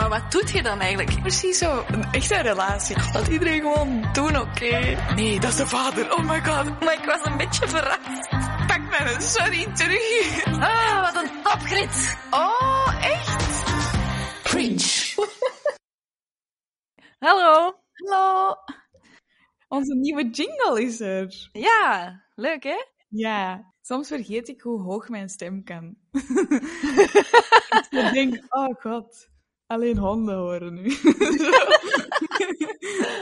Maar wat doet je dan eigenlijk? Precies zo, een echte relatie. Dat iedereen gewoon doen, oké? Nee, dat is de vader. Oh my god. Maar ik was een beetje verrast. Pak mijn sorry terug. Ah, wat een topgrit. Oh, echt? Preach. Hallo. Hallo. Onze nieuwe jingle is er. Ja, leuk hè? Ja, soms vergeet ik hoe hoog mijn stem kan. ik denk, oh god, alleen honden horen nu.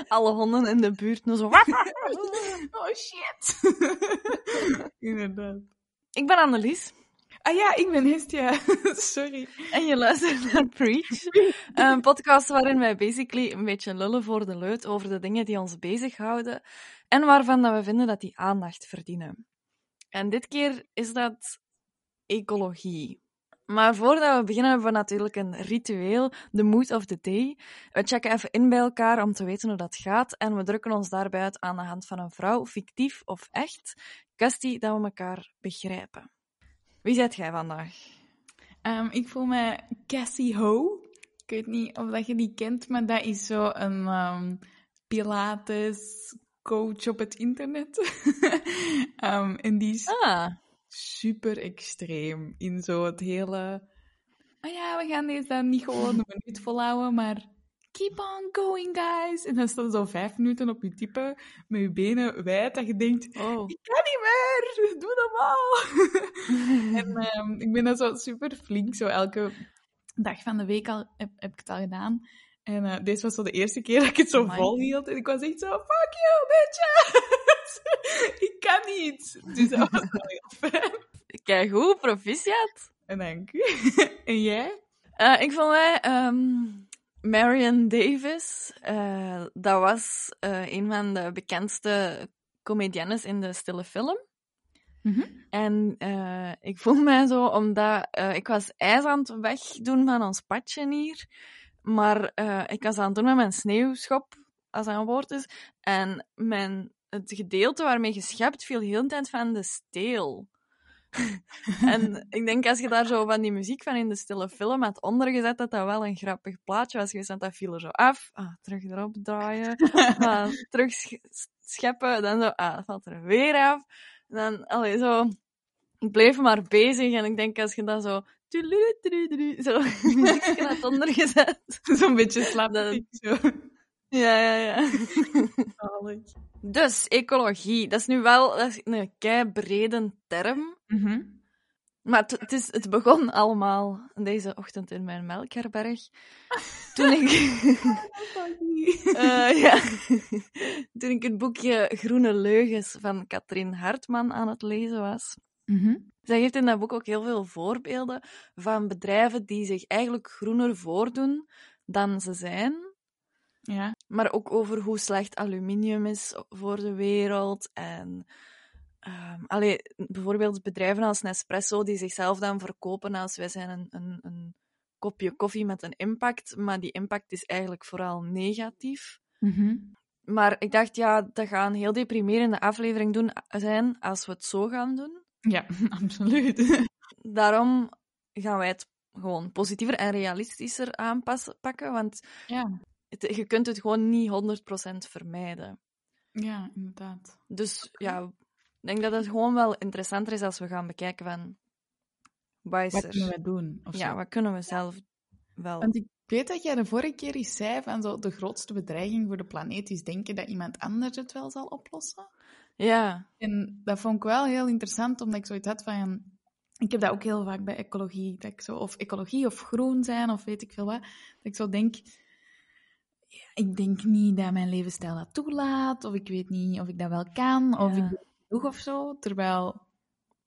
Alle honden in de buurt nu zo. oh shit. Inderdaad. Ik ben Annelies. Ah ja, ik ben Hestia. Sorry. En je luistert naar Preach. Een podcast waarin wij basically een beetje lullen voor de leut over de dingen die ons bezighouden en waarvan dat we vinden dat die aandacht verdienen. En dit keer is dat ecologie. Maar voordat we beginnen hebben we natuurlijk een ritueel, de mood of the day. We checken even in bij elkaar om te weten hoe dat gaat en we drukken ons daarbij uit aan de hand van een vrouw, fictief of echt, kwestie dat we elkaar begrijpen. Wie zijt jij vandaag? Um, ik voel me Cassie Ho. Ik weet niet of dat je die kent, maar dat is zo een um, Pilates coach op het internet. um, en die is ah. Super extreem in zo het hele. Oh ja, we gaan deze dan niet gewoon een minuut volhouden, maar keep on going, guys. En dan staat er zo vijf minuten op je typen met je benen wijd, dat je denkt, oh. ik kan niet meer, doe normaal. en um, ik ben dan zo super flink, zo elke dag van de week al, heb, heb ik het al gedaan. En uh, deze was zo de eerste keer dat ik het zo vol hield. En ik was echt zo, fuck you, bitch! ik kan niet. Dus dat was wel heel fijn. Kijk goed, proficiat. En dank u. en jij? Uh, ik vond mij um, Marion Davis. Uh, dat was een van de bekendste comediennes in de stille film. Mm -hmm. En ik voel mij zo, omdat ik was ijs aan het wegdoen van ons padje hier. Maar uh, ik was aan het doen met mijn sneeuwschop, als dat een woord is. En mijn, het gedeelte waarmee je schept viel heel de tijd van de steel. en ik denk als je daar zo van die muziek van in de stille film had ondergezet, dat dat wel een grappig plaatje was geweest. Want dat viel er zo af, ah, terug erop draaien, ah, terug scheppen, dan zo, ah, dat valt er weer af. En dan, allee, zo, ik bleef maar bezig en ik denk als je dat zo, zo, muziekje had ondergezet. Zo'n beetje slapstick, zo. Ja, ja, ja. Dus, ecologie. Dat is nu wel dat is een kei brede term. Mm -hmm. Maar het, het, is, het begon allemaal deze ochtend in mijn melkherberg. Toen ik... uh, ja. Toen ik het boekje Groene Leugens van Katrien Hartman aan het lezen was. Mm -hmm. Zij geeft in dat boek ook heel veel voorbeelden van bedrijven die zich eigenlijk groener voordoen dan ze zijn. Ja. Maar ook over hoe slecht aluminium is voor de wereld. En um, allee, bijvoorbeeld bedrijven als Nespresso die zichzelf dan verkopen als wij zijn een, een, een kopje koffie met een impact. Maar die impact is eigenlijk vooral negatief. Mm -hmm. Maar ik dacht, ja, dat gaat een heel deprimerende aflevering doen zijn als we het zo gaan doen. Ja, absoluut. Daarom gaan wij het gewoon positiever en realistischer aanpakken, want ja. het, je kunt het gewoon niet 100% vermijden. Ja, inderdaad. Dus ja, ik denk dat het gewoon wel interessanter is als we gaan bekijken van... Wat, kunnen we doen? Of ja, zo. wat kunnen we zelf wel... Want ik weet dat jij de vorige keer eens zei van zo, de grootste bedreiging voor de planeet is denken dat iemand anders het wel zal oplossen. Ja. En dat vond ik wel heel interessant, omdat ik zoiets had van... Ik heb dat ook heel vaak bij ecologie. Dat ik zo, of ecologie of groen zijn, of weet ik veel wat. Dat ik zo denk... Ja, ik denk niet dat mijn levensstijl dat toelaat, of ik weet niet of ik dat wel kan, of Ja. ik doe genoeg of zo. Terwijl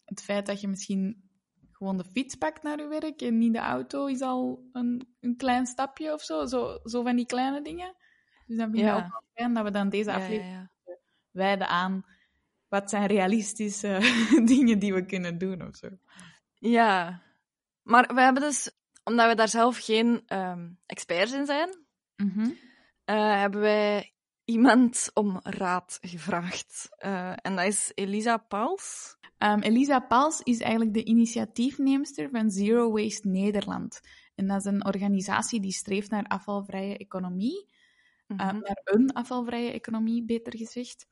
het feit dat je misschien gewoon de fiets pakt naar je werk en niet de auto, is al een, een klein stapje of zo. zo. Zo van die kleine dingen. Dus dan vind ik Ja. ook wel fijn dat we dan deze aflevering wijden aan wat zijn realistische dingen die we kunnen doen of zo. Ja. Maar we hebben dus, omdat we daar zelf geen ehm, experts in zijn, Mhm. eh, hebben wij iemand om raad gevraagd. Uh, en dat is Elisa Pals. Um, Elisa Pals is eigenlijk de initiatiefneemster van Zero Waste Nederland. En dat is een organisatie die streeft naar afvalvrije economie. Mm -hmm. uh, naar een afvalvrije economie, beter gezegd.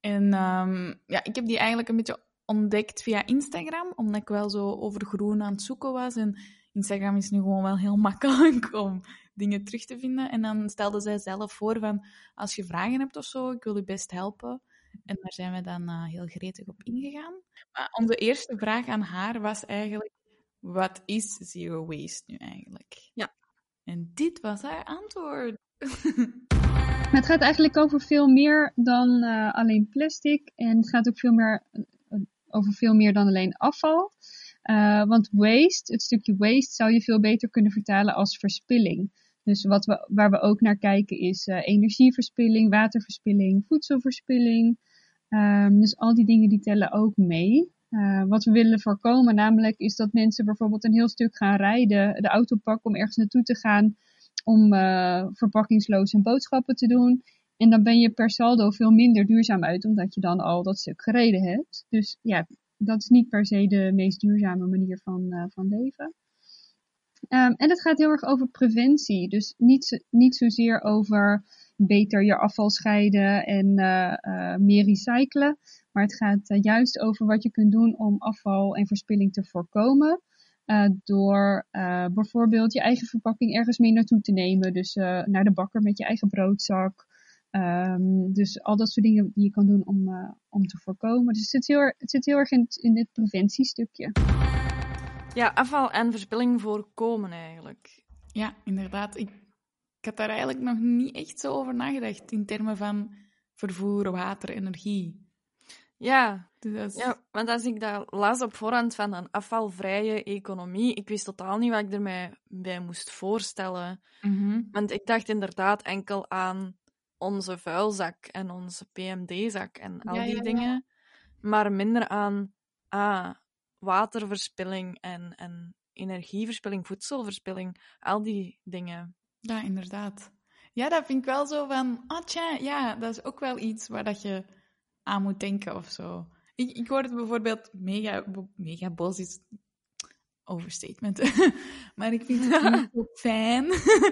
En um, ja, ik heb die eigenlijk een beetje ontdekt via Instagram, omdat ik wel zo over groen aan het zoeken was. En Instagram is nu gewoon wel heel makkelijk om dingen terug te vinden. En dan stelde zij zelf voor van, als je vragen hebt of zo, ik wil je best helpen. En daar zijn we dan uh, heel gretig op ingegaan. Maar onze eerste vraag aan haar was eigenlijk, wat is zero waste nu eigenlijk? Ja. En dit was haar antwoord. het gaat eigenlijk over veel meer dan uh, alleen plastic. En het gaat ook veel meer over veel meer dan alleen afval. Uh, want waste, het stukje waste, zou je veel beter kunnen vertalen als verspilling. Dus wat we, waar we ook naar kijken is energieverspilling, waterverspilling, voedselverspilling. Um, dus al die dingen die tellen ook mee. Wat we willen voorkomen namelijk is dat mensen bijvoorbeeld een heel stuk gaan rijden, de auto pakken om ergens naartoe te gaan, om uh, verpakkingsloos boodschappen te doen. En dan ben je per saldo veel minder duurzaam uit, omdat je dan al dat stuk gereden hebt. Dus ja, dat is niet per se de meest duurzame manier van, uh, van leven. Um, en het gaat heel erg over preventie. Dus niet, niet zozeer over beter je afval scheiden en uh, meer recyclen. Maar het gaat juist over wat je kunt doen om afval en verspilling te voorkomen. Door bijvoorbeeld je eigen verpakking ergens mee naartoe te nemen. Dus naar de bakker met je eigen broodzak. Um, dus al dat soort dingen die je kan doen om, om te voorkomen. Dus het zit heel, het zit heel erg in, in dit preventiestukje. Ja, afval en verspilling voorkomen eigenlijk. Ja, inderdaad. Ik, ik had daar eigenlijk nog niet echt zo over nagedacht in termen van vervoer, water, energie. Ja, dus ja, want als ik dat las op voorhand van een afvalvrije economie, ik wist totaal niet wat ik ermee bij moest voorstellen. Mm -hmm. Want ik dacht inderdaad enkel aan onze vuilzak en onze PMD-zak en al Ja, die ja, ja. dingen, maar minder aan ah, waterverspilling en, en energieverspilling, voedselverspilling, al die dingen. Ja, inderdaad. Ja, dat vind ik wel zo van, ah tja, ja, dat is ook wel iets waar dat je aan moet denken of zo. Ik, ik hoorde bijvoorbeeld mega, mega bos is overstatement. maar ik vind het niet zo fijn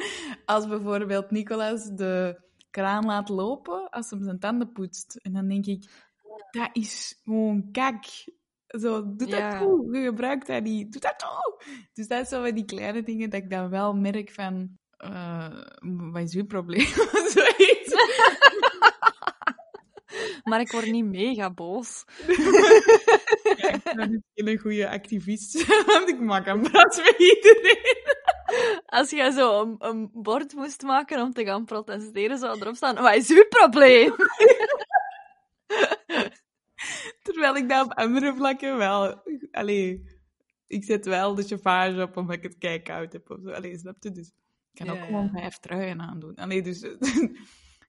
als bijvoorbeeld Nicolas de kraan laat lopen als hij zijn tanden poetst. En dan denk ik, dat is gewoon kak. Zo, doe dat Ja. toe. Je gebruikt dat niet. Doe dat toe. Dus dat zo van die kleine dingen dat ik dan wel merk van... eh, wat is uw probleem? Zoiets. Maar ik word niet mega boos. Ja, ik ben geen goede activist. Want ik maak een brand met iedereen. Als jij zo een, een bord moest maken om te gaan protesteren, zou erop staan, wat is uw probleem? Terwijl ik dat op andere vlakken wel... Allee, ik zet wel de chauffage op omdat ik het kijkoud heb of zo. Allee, snap je? Dus ik kan Ja, ook gewoon ja. vijf truien aandoen. Allee, dus...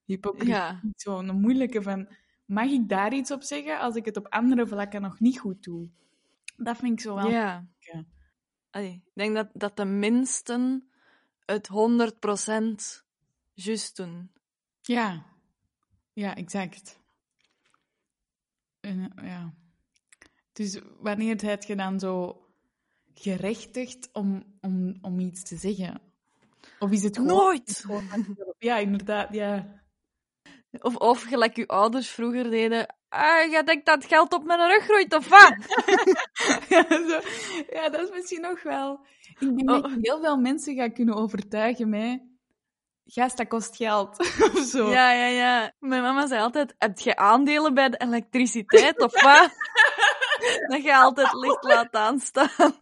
Hypocrisie Ja. zo'n moeilijke van... Mag ik daar iets op zeggen als ik het op andere vlakken nog niet goed doe? Dat vind ik zo wel... Ja. Allee, ik denk dat, dat de minsten het 100% juist doen. Ja, ja exact. En, eh, ja. Dus wanneer heb je dan zo gerechtigd om, om, om iets te zeggen? Of is het gewoon... Nooit! Ja, inderdaad, ja. Of, of gelijk uw ouders vroeger deden. Ah, jij denkt dat geld op mijn rug groeit, of wat? ja, zo. ja, dat is misschien nog wel... Ik denk dat Oh. heel veel mensen gaat kunnen overtuigen met... Gast, dat kost geld. of zo. Ja, ja, ja. Mijn mama zei altijd, heb je aandelen bij de elektriciteit, of wat? dat je altijd licht laat aanstaan.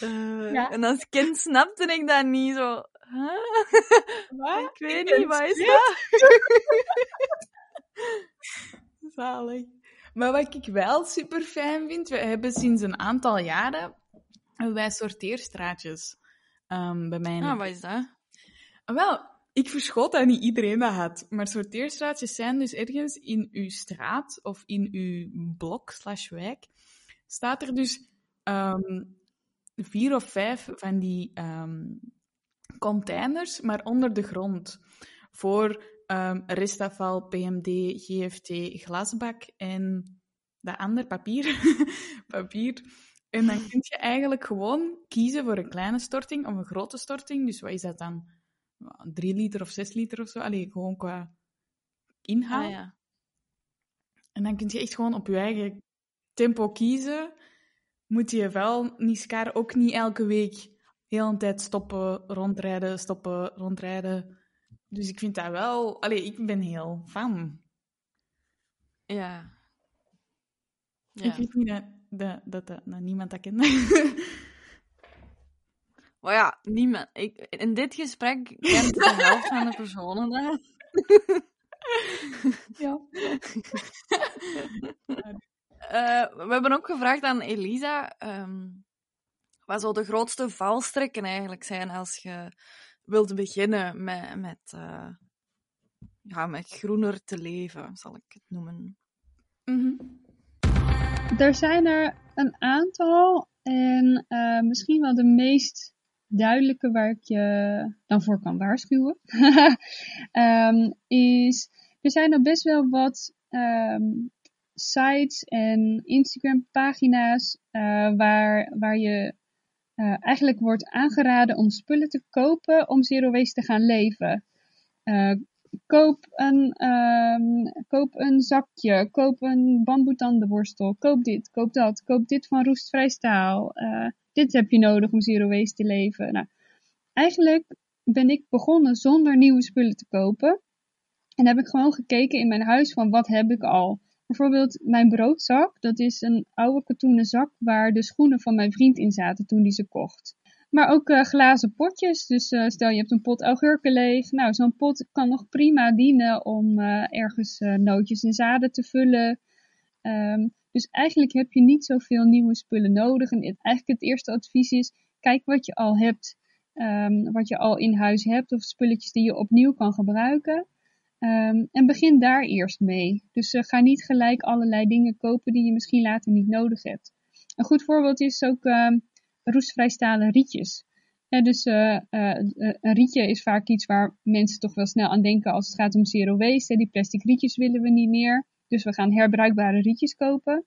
Eh, Ja. En als kind snapte ik dat niet zo. Huh? Wat? Ik weet niet, wat is dat? Zalig. Maar wat ik wel super fijn vind, we hebben sinds een aantal jaren wij sorteerstraatjes ehm, bij mij. Ah, wat is dat? Ah, Wel, ik verschot dat niet iedereen dat had. Maar sorteerstraatjes zijn dus ergens in uw straat of in uw blok slash wijk. Staat er dus ehm, vier of vijf van die ehm, containers, maar onder de grond. Voor ehm, restafval, PMD, GFT, glazenbak en dat ander papier. papier. En dan kun je eigenlijk gewoon kiezen voor een kleine storting of een grote storting. Dus wat is dat dan? 3 liter of 6 liter of zo? Allee, gewoon qua inhoud. Ah, ja. En dan kun je echt gewoon op je eigen tempo kiezen. Moet je wel Niskar ook niet elke week heel een tijd stoppen, rondrijden, stoppen, rondrijden. Dus ik vind dat wel... Allee, ik ben heel fan. Ja. Ik ja. weet niet dat, dat, dat, dat, dat niemand dat kent. Maar ja, niemand. Ik, in dit gesprek kent de helft van de personen dat. ja. Eh, we hebben ook gevraagd aan Elisa ehm, wat zo de grootste valstrekken eigenlijk zijn als je wilt beginnen met, met, eh, ja, met groener te leven, zal ik het noemen. Mhm. Er zijn er een aantal en eh, misschien wel de meest duidelijke waar ik je dan voor kan waarschuwen, Ehm, is er zijn er best wel wat ehm, sites en Instagram pagina's eh, waar, waar je eh, eigenlijk wordt aangeraden om spullen te kopen om zero waste te gaan leven. Eh, koop, een, ehm, koop een zakje, koop een bamboe tandenborstel, koop dit, koop dat, koop dit van roestvrij staal. Eh, dit heb je nodig om zero waste te leven. Nou, eigenlijk ben ik begonnen zonder nieuwe spullen te kopen. En heb ik gewoon gekeken in mijn huis van wat heb ik al. Bijvoorbeeld mijn broodzak, dat is een oude katoenen zak waar de schoenen van mijn vriend in zaten toen hij ze kocht. Maar ook eh, glazen potjes, dus eh, stel je hebt een pot augurken leeg. Nou, zo'n pot kan nog prima dienen om eh, ergens nootjes en zaden te vullen. Ehm, dus eigenlijk heb je niet zoveel nieuwe spullen nodig. En eigenlijk het eerste advies is, kijk wat je al hebt. Ehm, wat je al in huis hebt of spulletjes die je opnieuw kan gebruiken. Ehm, en begin daar eerst mee. Dus eh, ga niet gelijk allerlei dingen kopen die je misschien later niet nodig hebt. Een goed voorbeeld is ook ehm, roestvrij stalen rietjes. Dus eh, eh, een rietje is vaak iets waar mensen toch wel snel aan denken als het gaat om zero waste. Die plastic rietjes willen we niet meer. Dus we gaan herbruikbare rietjes kopen.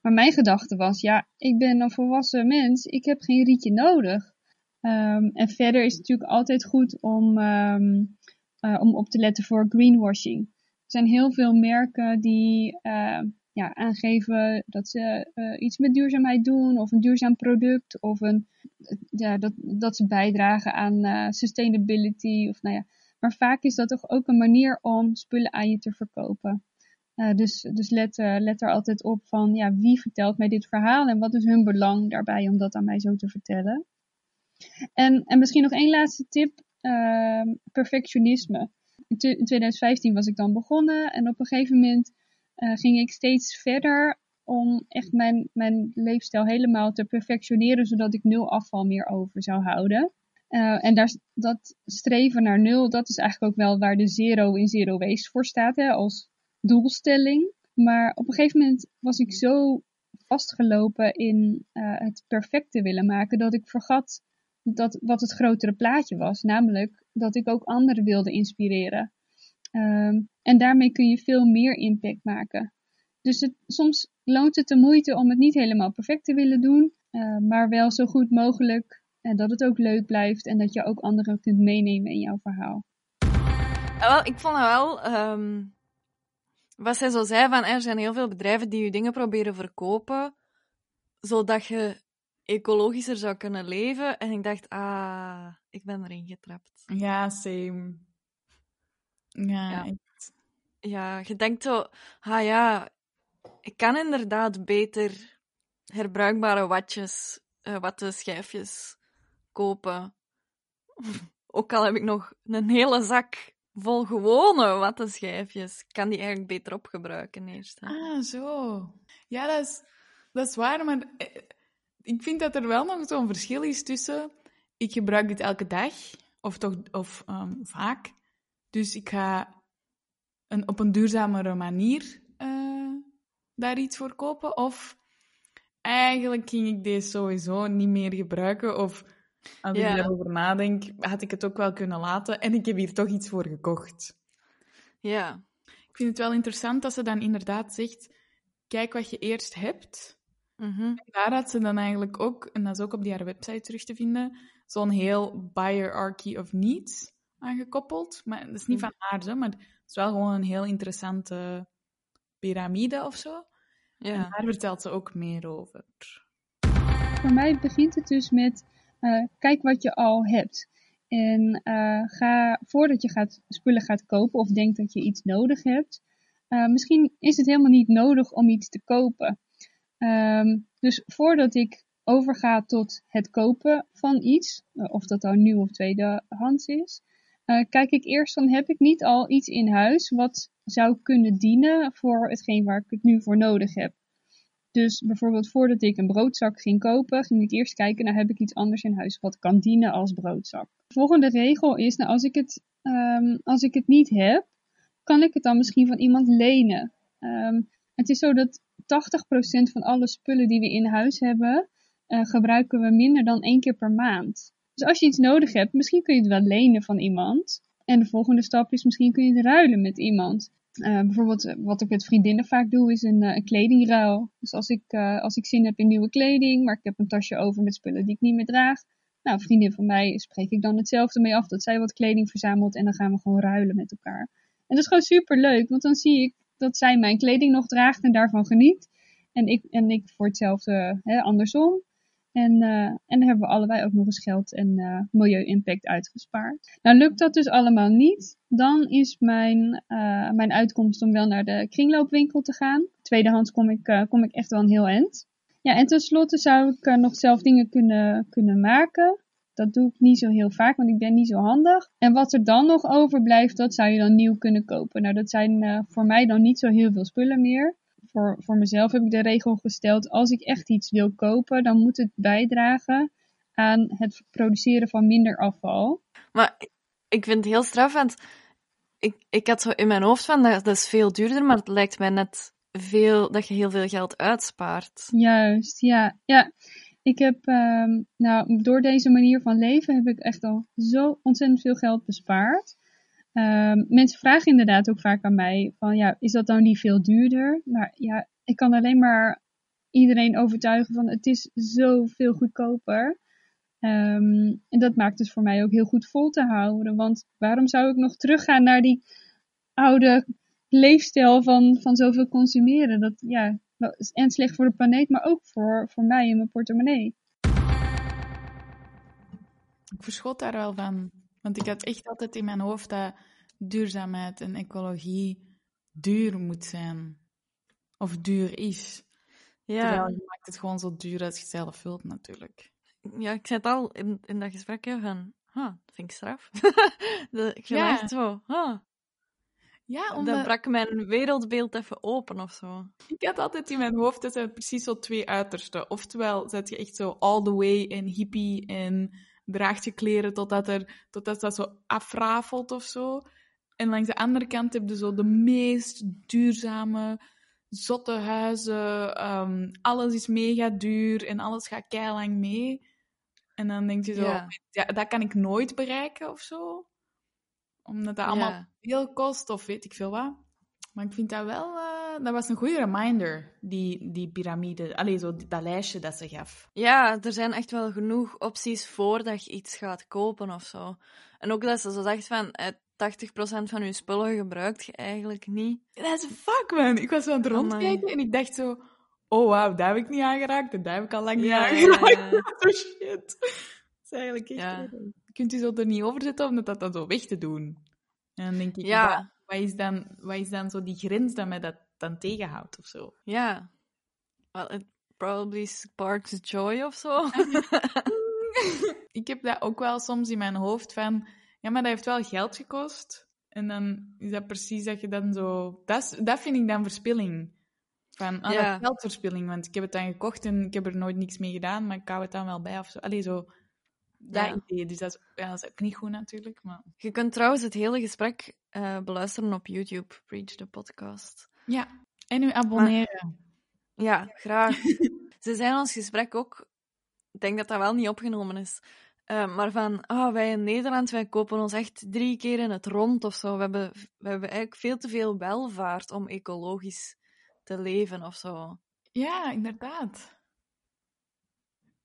Maar mijn gedachte was, ja, ik ben een volwassen mens. Ik heb geen rietje nodig. Ehm, en verder is het natuurlijk altijd goed om, eh, om op te letten voor greenwashing. Er zijn heel veel merken die eh, ja, aangeven dat ze eh, iets met duurzaamheid doen, of een duurzaam product, of een, ja, dat, dat ze bijdragen aan sustainability. Of, nou ja. Maar vaak is dat toch ook een manier om spullen aan je te verkopen. Dus dus let, let er altijd op van ja, wie vertelt mij dit verhaal en wat is hun belang daarbij om dat aan mij zo te vertellen. En, en misschien nog één laatste tip. Ehm, perfectionisme. In, tw- in 2015 was ik dan begonnen en op een gegeven moment eh, ging ik steeds verder om echt mijn, mijn leefstijl helemaal te perfectioneren, zodat ik nul afval meer over zou houden. Eh, en dat streven naar nul, dat is eigenlijk ook wel waar de zero in zero waste voor staat, hè, als doelstelling. Maar op een gegeven moment was ik zo vastgelopen in eh, het perfecte willen maken, dat ik vergat dat, wat het grotere plaatje was. Namelijk dat ik ook anderen wilde inspireren. Ehm, en daarmee kun je veel meer impact maken. Dus het, soms loont het de moeite om het niet helemaal perfect te willen doen, eh, maar wel zo goed mogelijk. En dat het ook leuk blijft en dat je ook anderen kunt meenemen in jouw verhaal. Ja, wel, ik vond wel. ehm, wat zij zo zei, van er zijn heel veel bedrijven die je dingen proberen verkopen, zodat je ecologischer zou kunnen leven. En ik dacht, ah, ik ben erin getrapt. Ja, same. Ja, Ja. echt. Ja, je denkt zo, ah ja, ik kan inderdaad beter herbruikbare watjes, eh wattenschijfjes kopen. Ook al heb ik nog een hele zak vol gewone wattenschijfjes, ik kan die eigenlijk beter opgebruiken eerst. hè. Ah, zo. Ja, dat is, dat is waar, maar eh, ik vind dat er wel nog zo'n verschil is tussen... Ik gebruik dit elke dag, of toch of, ehm, vaak. Dus ik ga een, op een duurzamere manier eh, daar iets voor kopen. Of eigenlijk ging ik deze sowieso niet meer gebruiken. Of als Ja. ik daarover nadenk, had ik het ook wel kunnen laten. En ik heb hier toch iets voor gekocht. Ja. Ik vind het wel interessant dat ze dan inderdaad zegt, kijk wat je eerst hebt. Mhm. Daar had ze dan eigenlijk ook, en dat is ook op die haar website terug te vinden, zo'n heel hierarchy of needs aangekoppeld. Maar dat is niet Mhm. van haar, zo, maar het is wel gewoon een heel interessante piramide of zo. En Ja. daar vertelt ze ook meer over. Voor mij begint het dus met eh, kijk wat je al hebt. En eh, ga, voordat je gaat, spullen gaat kopen of denkt dat je iets nodig hebt, eh, misschien is het helemaal niet nodig om iets te kopen. Ehm, dus voordat ik overga tot het kopen van iets, eh, of dat dan nieuw of tweedehands is, eh, kijk ik eerst van heb ik niet al iets in huis wat zou kunnen dienen voor hetgeen waar ik het nu voor nodig heb. Dus bijvoorbeeld voordat ik een broodzak ging kopen, ging ik eerst kijken, nou heb ik iets anders in huis wat kan dienen als broodzak. De volgende regel is, nou als ik het, ehm, als ik het niet heb, kan ik het dan misschien van iemand lenen. Ehm, het is zo dat 80% van alle spullen die we in huis hebben, eh, gebruiken we minder dan één keer per maand. Dus als je iets nodig hebt, misschien kun je het wel lenen van iemand. En de volgende stap is misschien kun je het ruilen met iemand. Eh, bijvoorbeeld, eh, wat ik met vriendinnen vaak doe, is een, kledingruil. Dus als ik, als ik zin heb in nieuwe kleding, maar ik heb een tasje over met spullen die ik niet meer draag. Nou, een vriendin van mij spreek ik dan hetzelfde mee af, dat zij wat kleding verzamelt en dan gaan we gewoon ruilen met elkaar. En dat is gewoon super leuk, want dan zie ik dat zij mijn kleding nog draagt en daarvan geniet. En ik, en ik voor hetzelfde hè, andersom. En, eh, en dan hebben we allebei ook nog eens geld en eh, milieu-impact uitgespaard. Nou, lukt dat dus allemaal niet, dan is mijn, eh, mijn uitkomst om wel naar de kringloopwinkel te gaan. Tweedehands kom ik, kom ik echt wel een heel eind. Ja, en tenslotte zou ik nog zelf dingen kunnen, kunnen maken. Dat doe ik niet zo heel vaak, want ik ben niet zo handig. En wat er dan nog overblijft, dat zou je dan nieuw kunnen kopen. Nou, dat zijn eh, voor mij dan niet zo heel veel spullen meer. Voor, voor mezelf heb ik de regel gesteld, als ik echt iets wil kopen, dan moet het bijdragen aan het produceren van minder afval. Maar ik vind het heel straf, want ik, ik had zo in mijn hoofd van, dat, dat is veel duurder, maar het lijkt mij net veel, dat je heel veel geld uitspaart. Juist, ja. ja. Ik heb, ehm, nou, door deze manier van leven heb ik echt al zo ontzettend veel geld bespaard. Ehm, mensen vragen inderdaad ook vaak aan mij van, ja, is dat dan niet veel duurder? Maar ja, ik kan alleen maar iedereen overtuigen van, het is zoveel goedkoper. Ehm, en dat maakt het voor mij ook heel goed vol te houden. Want waarom zou ik nog teruggaan naar die oude leefstijl van, van zoveel consumeren? Dat, ja, en slecht voor de planeet, maar ook voor, voor mij en mijn portemonnee. Ik verschot daar wel van. Want ik had echt altijd in mijn hoofd dat duurzaamheid en ecologie duur moet zijn. Of duur is. Ja, Terwijl je maakt het gewoon zo duur als je zelf wilt, natuurlijk. ja ik zei het al in, in dat gesprek hè, van, huh, dat vind ik straf. Dat- ik vind Ja. echt zo, huh, Ja, dat omdat brak mijn wereldbeeld even open of zo. ik had altijd in mijn hoofd, dat zijn precies zo twee uitersten. Oftewel, zet je echt zo all the way en hippie en draagt je kleren totdat, er, totdat dat zo afrafelt of zo. En langs de andere kant heb je zo de meest duurzame, zotte huizen. ehm, alles is mega duur en alles gaat keilang mee. En dan denk je zo, Ja. ja. dat kan ik nooit bereiken of zo. Omdat dat allemaal Ja. veel kost of weet ik veel wat. Maar ik vind dat wel, eh, dat was een goede reminder, die, die piramide. Allee, zo die- dat lijstje dat ze gaf. Ja, er zijn echt wel genoeg opties voordat je iets gaat kopen of zo. En ook dat ze zo zegt van, eh, 80% van je spullen gebruikt je eigenlijk niet. Dat is fuck, man. Ik was zo aan het Amai. rondkijken en ik dacht zo, oh wauw, daar heb ik niet aangeraakt en daar heb ik al lang niet Ja, aangeraakt. ja, ja. Oh shit. Dat is eigenlijk echt... Ja. Kunt je zo er niet over zetten om dat dan zo weg te doen. En dan denk ik, Ja. wat, wat, is dan, wat is dan zo die grens dat mij dat dan tegenhoudt of zo? Ja. Well, it probably sparks joy of zo. ik heb dat ook wel soms in mijn hoofd van, ja, maar dat heeft wel geld gekost. En dan is dat precies dat je dan zo... Dat, is- dat vind ik dan verspilling. Van, ah, Ja. dat is geldverspilling, want ik heb het dan gekocht en ik heb er nooit niks mee gedaan, maar ik hou het dan wel bij of zo. Allee, zo... Dat Ja. idee. Dus dat is, ja, dat is ook niet goed natuurlijk, maar... Je kunt trouwens het hele gesprek eh, beluisteren op YouTube, Preach the Podcast. Ja. En u abonneren. Ja, graag. Ze zijn ons gesprek ook, ik denk dat dat wel niet opgenomen is, Eh, maar van, ah, wij in Nederland, wij kopen ons echt drie keer in het rond of zo. We hebben, we hebben eigenlijk veel te veel welvaart om ecologisch te leven of zo. Ja, inderdaad.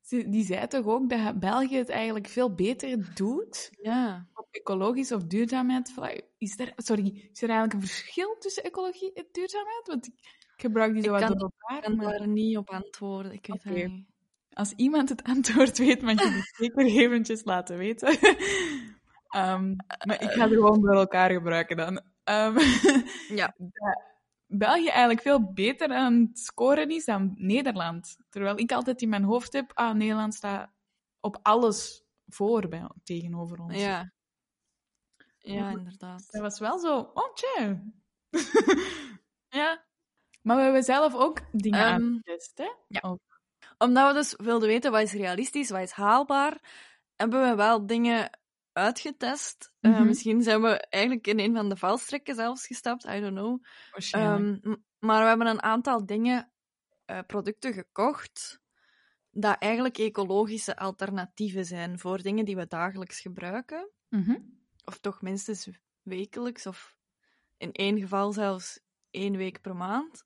Die zei toch ook dat België het eigenlijk veel beter doet Ja. op ecologisch of duurzaamheid. Is er, sorry, is er eigenlijk een verschil tussen ecologie en duurzaamheid? Want ik, ik gebruik die zo Ik wat kan- door Ik elkaar. kan maar daar niet op antwoorden. Ik weet het niet. Als iemand het antwoord weet, mag je het zeker eventjes laten weten. Ehm, maar ik ga er gewoon door elkaar gebruiken dan. Ehm, Ja. België eigenlijk veel beter aan het scoren is dan Nederland. Terwijl ik altijd in mijn hoofd heb, ah, Nederland staat op alles voor bij, tegenover ons. Ja. Ja, inderdaad. Dat was wel zo, oh tje. Ja. maar we hebben zelf ook dingen Ehm, aangetest, hè? ja. Ook. Omdat we dus wilden weten wat is realistisch, wat is haalbaar, hebben we wel dingen uitgetest. Eh, Mhm. misschien zijn we eigenlijk in een van de valstrekken zelfs gestapt, I don't know. Ehm, maar we hebben een aantal dingen, eh, producten gekocht, dat eigenlijk ecologische alternatieven zijn voor dingen die we dagelijks gebruiken. Mhm. Of toch minstens wekelijks, of in één geval zelfs één week per maand.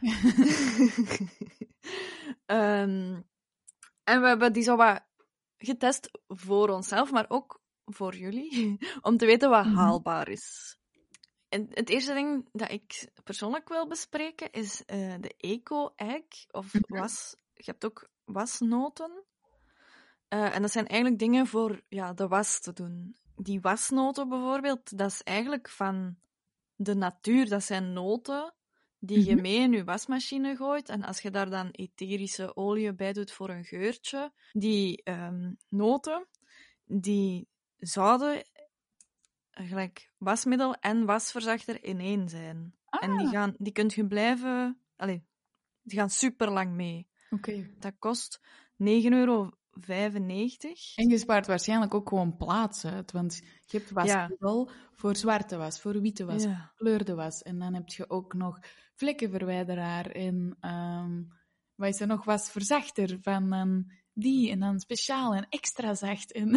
Ehm, en we hebben die zo wat getest voor onszelf, maar ook voor jullie, om te weten wat Mhm. haalbaar is. En het eerste ding dat ik persoonlijk wil bespreken is eh, de eco-egg, of Mhm. was. Je hebt ook wasnoten. Eh, en dat zijn eigenlijk dingen voor ja, de was te doen. Die wasnoten bijvoorbeeld, dat is eigenlijk van de natuur. Dat zijn noten die je Mhm. mee in je wasmachine gooit. En als je daar dan etherische olie bij doet voor een geurtje, die ehm, noten, die zouden gelijk wasmiddel en wasverzachter in één zijn. En die, Ah. gaan, die kunt je blijven... Allee, die gaan super lang mee. Oké. Dat kost 9,95 euro. En je spaart waarschijnlijk ook gewoon plaats uit, want je hebt wasmiddel voor zwarte was, voor witte was, Ja. gekleurde was. En dan heb je ook nog vlekkenverwijderaar en ehm wat is er nog, wasverzachter van dan die en dan speciaal en extra zacht. En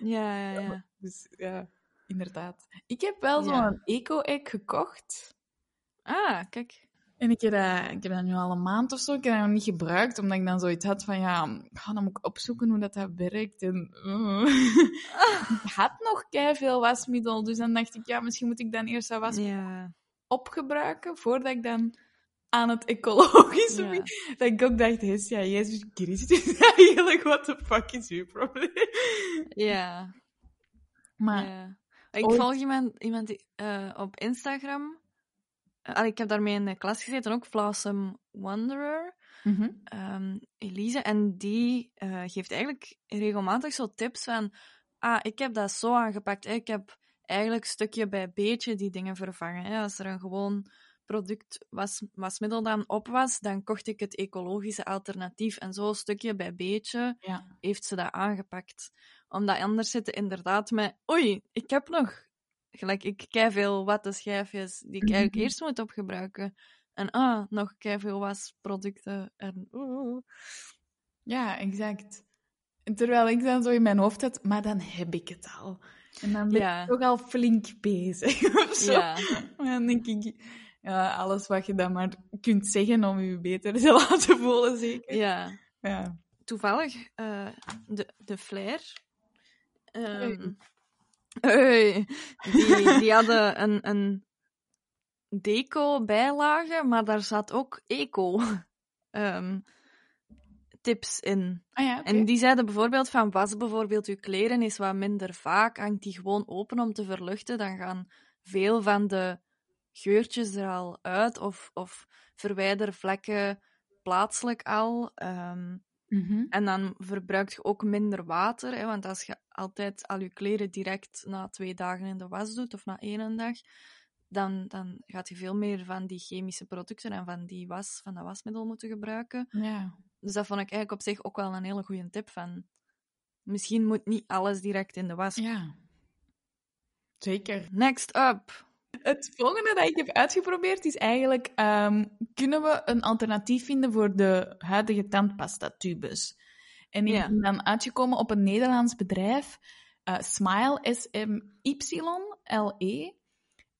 Ja, ja, ja. dus ja, inderdaad. Ik heb wel zo'n Ja. eco-egg gekocht. Ah, kijk. En ik heb, dat, ik heb dat nu al een maand of zo. Ik heb dat nog niet gebruikt, omdat ik dan zoiets had van, ja, ga dan moet ik opzoeken hoe dat, dat werkt. En, uh. ik had nog veel wasmiddel, dus dan dacht ik, ja, misschien moet ik dan eerst dat wasmiddel Ja. opgebruiken, voordat ik dan aan het ecologische Ja. Dat ik ook dacht, yes, ja, Jezus Christus, eigenlijk, what the fuck is uw probleem? Ja. Maar, ja. Ik ooit- volg iemand, iemand die, eh, op Instagram. Allee, ik heb daarmee in de klas gezeten, ook Blossom Wanderer. Mhm. ehm, Elise. En die eh, geeft eigenlijk regelmatig zo tips van... Ah, ik heb dat zo aangepakt. Ik heb eigenlijk stukje bij beetje die dingen vervangen. Hè. Als er een gewoon product was, wasmiddel dan op was, dan kocht ik het ecologische alternatief. En zo stukje bij beetje ja. heeft ze dat aangepakt. Omdat anders zitten inderdaad met... Oei, ik heb nog... Gelijk, ik kei veel wattenschijfjes die ik eigenlijk Mhm. eerst moet opgebruiken. En ah, nog kei veel wasproducten. En oeh. Ja, exact. En terwijl ik dan zo in mijn hoofd had, maar dan heb ik het al. En dan ben Ja. ik toch al flink bezig of zo. Ja. Maar dan denk ik, ja, alles wat je dan maar kunt zeggen om je beter te laten voelen, zeker. ja. Ja. Toevallig, eh, de, de Flair... Hey. hey, die, die hadden een, een deco-bijlage, maar daar zat ook eco ehm, tips in. Ah ja. En die zeiden bijvoorbeeld van was bijvoorbeeld je kleren is wat minder vaak, hangt die gewoon open om te verluchten, dan gaan veel van de geurtjes er al uit of, of verwijder vlekken plaatselijk al. ehm, Mhm. en dan verbruikt je ook minder water, hè, want als je altijd al je kleren direct na twee dagen in de was doet, of na één dag, dan, dan gaat je veel meer van die chemische producten en van die was, van dat wasmiddel moeten gebruiken. Ja. Dus dat vond ik eigenlijk op zich ook wel een hele goede tip van... Misschien moet niet alles direct in de was. Ja. Zeker. Next up. Het volgende dat ik heb uitgeprobeerd is eigenlijk, ehm, kunnen we een alternatief vinden voor de huidige tandpasta-tubes? En ik Ja. ben dan uitgekomen op een Nederlands bedrijf, eh, Smile, S-M-Y-L-E.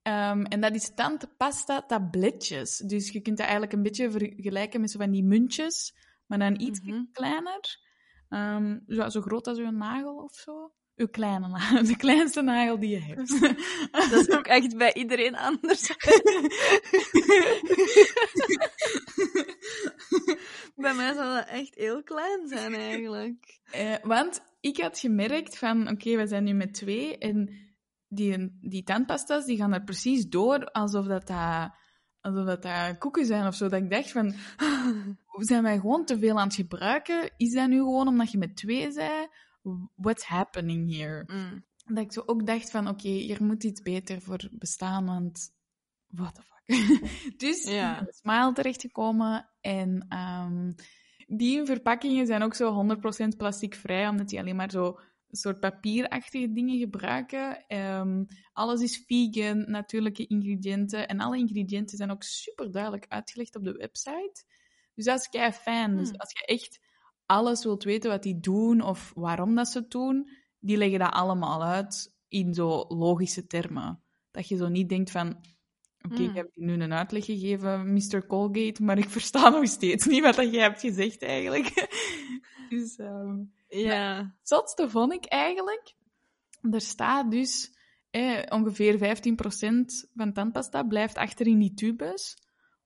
Ehm, en dat is tandpasta tabletjes. Dus je kunt dat eigenlijk een beetje vergelijken met zo van die muntjes, maar dan iets Mhm. kleiner. Ehm, zo, zo groot als uw nagel of zo. Uw kleine nagel, de kleinste nagel die je hebt. Dat is ook echt bij iedereen anders. bij mij zou dat echt heel klein zijn, eigenlijk. Eh, want ik had gemerkt van, oké, we zijn nu met twee en die, die tandpasta's die gaan er precies door alsof dat, dat, alsof dat, dat koeken zijn of zo. Dat ik dacht van, zijn wij gewoon te veel aan het gebruiken? Is dat nu gewoon omdat je met twee bent? What's happening here? Mm. Dat ik zo ook dacht van, oké, hier moet iets beter voor bestaan, want what the fuck. dus Ja. Smile terechtgekomen en ehm, die verpakkingen zijn ook zo 100% plasticvrij, omdat die alleen maar zo soort papierachtige dingen gebruiken. Ehm, alles is vegan, natuurlijke ingrediënten. En alle ingrediënten zijn ook super duidelijk uitgelegd op de website. Dus dat is kei fijn. Dus Hmm. als je echt alles wilt weten wat die doen of waarom dat ze het doen, die leggen dat allemaal uit in zo logische termen. Dat je zo niet denkt van, oké, ik heb je nu een uitleg gegeven, Mr. Colgate, maar ik versta nog steeds niet wat dat jij hebt gezegd eigenlijk. dus ehm Ja. het zotste vond ik eigenlijk, er staat dus eh, ongeveer 15% van tandpasta blijft achter in die tubes,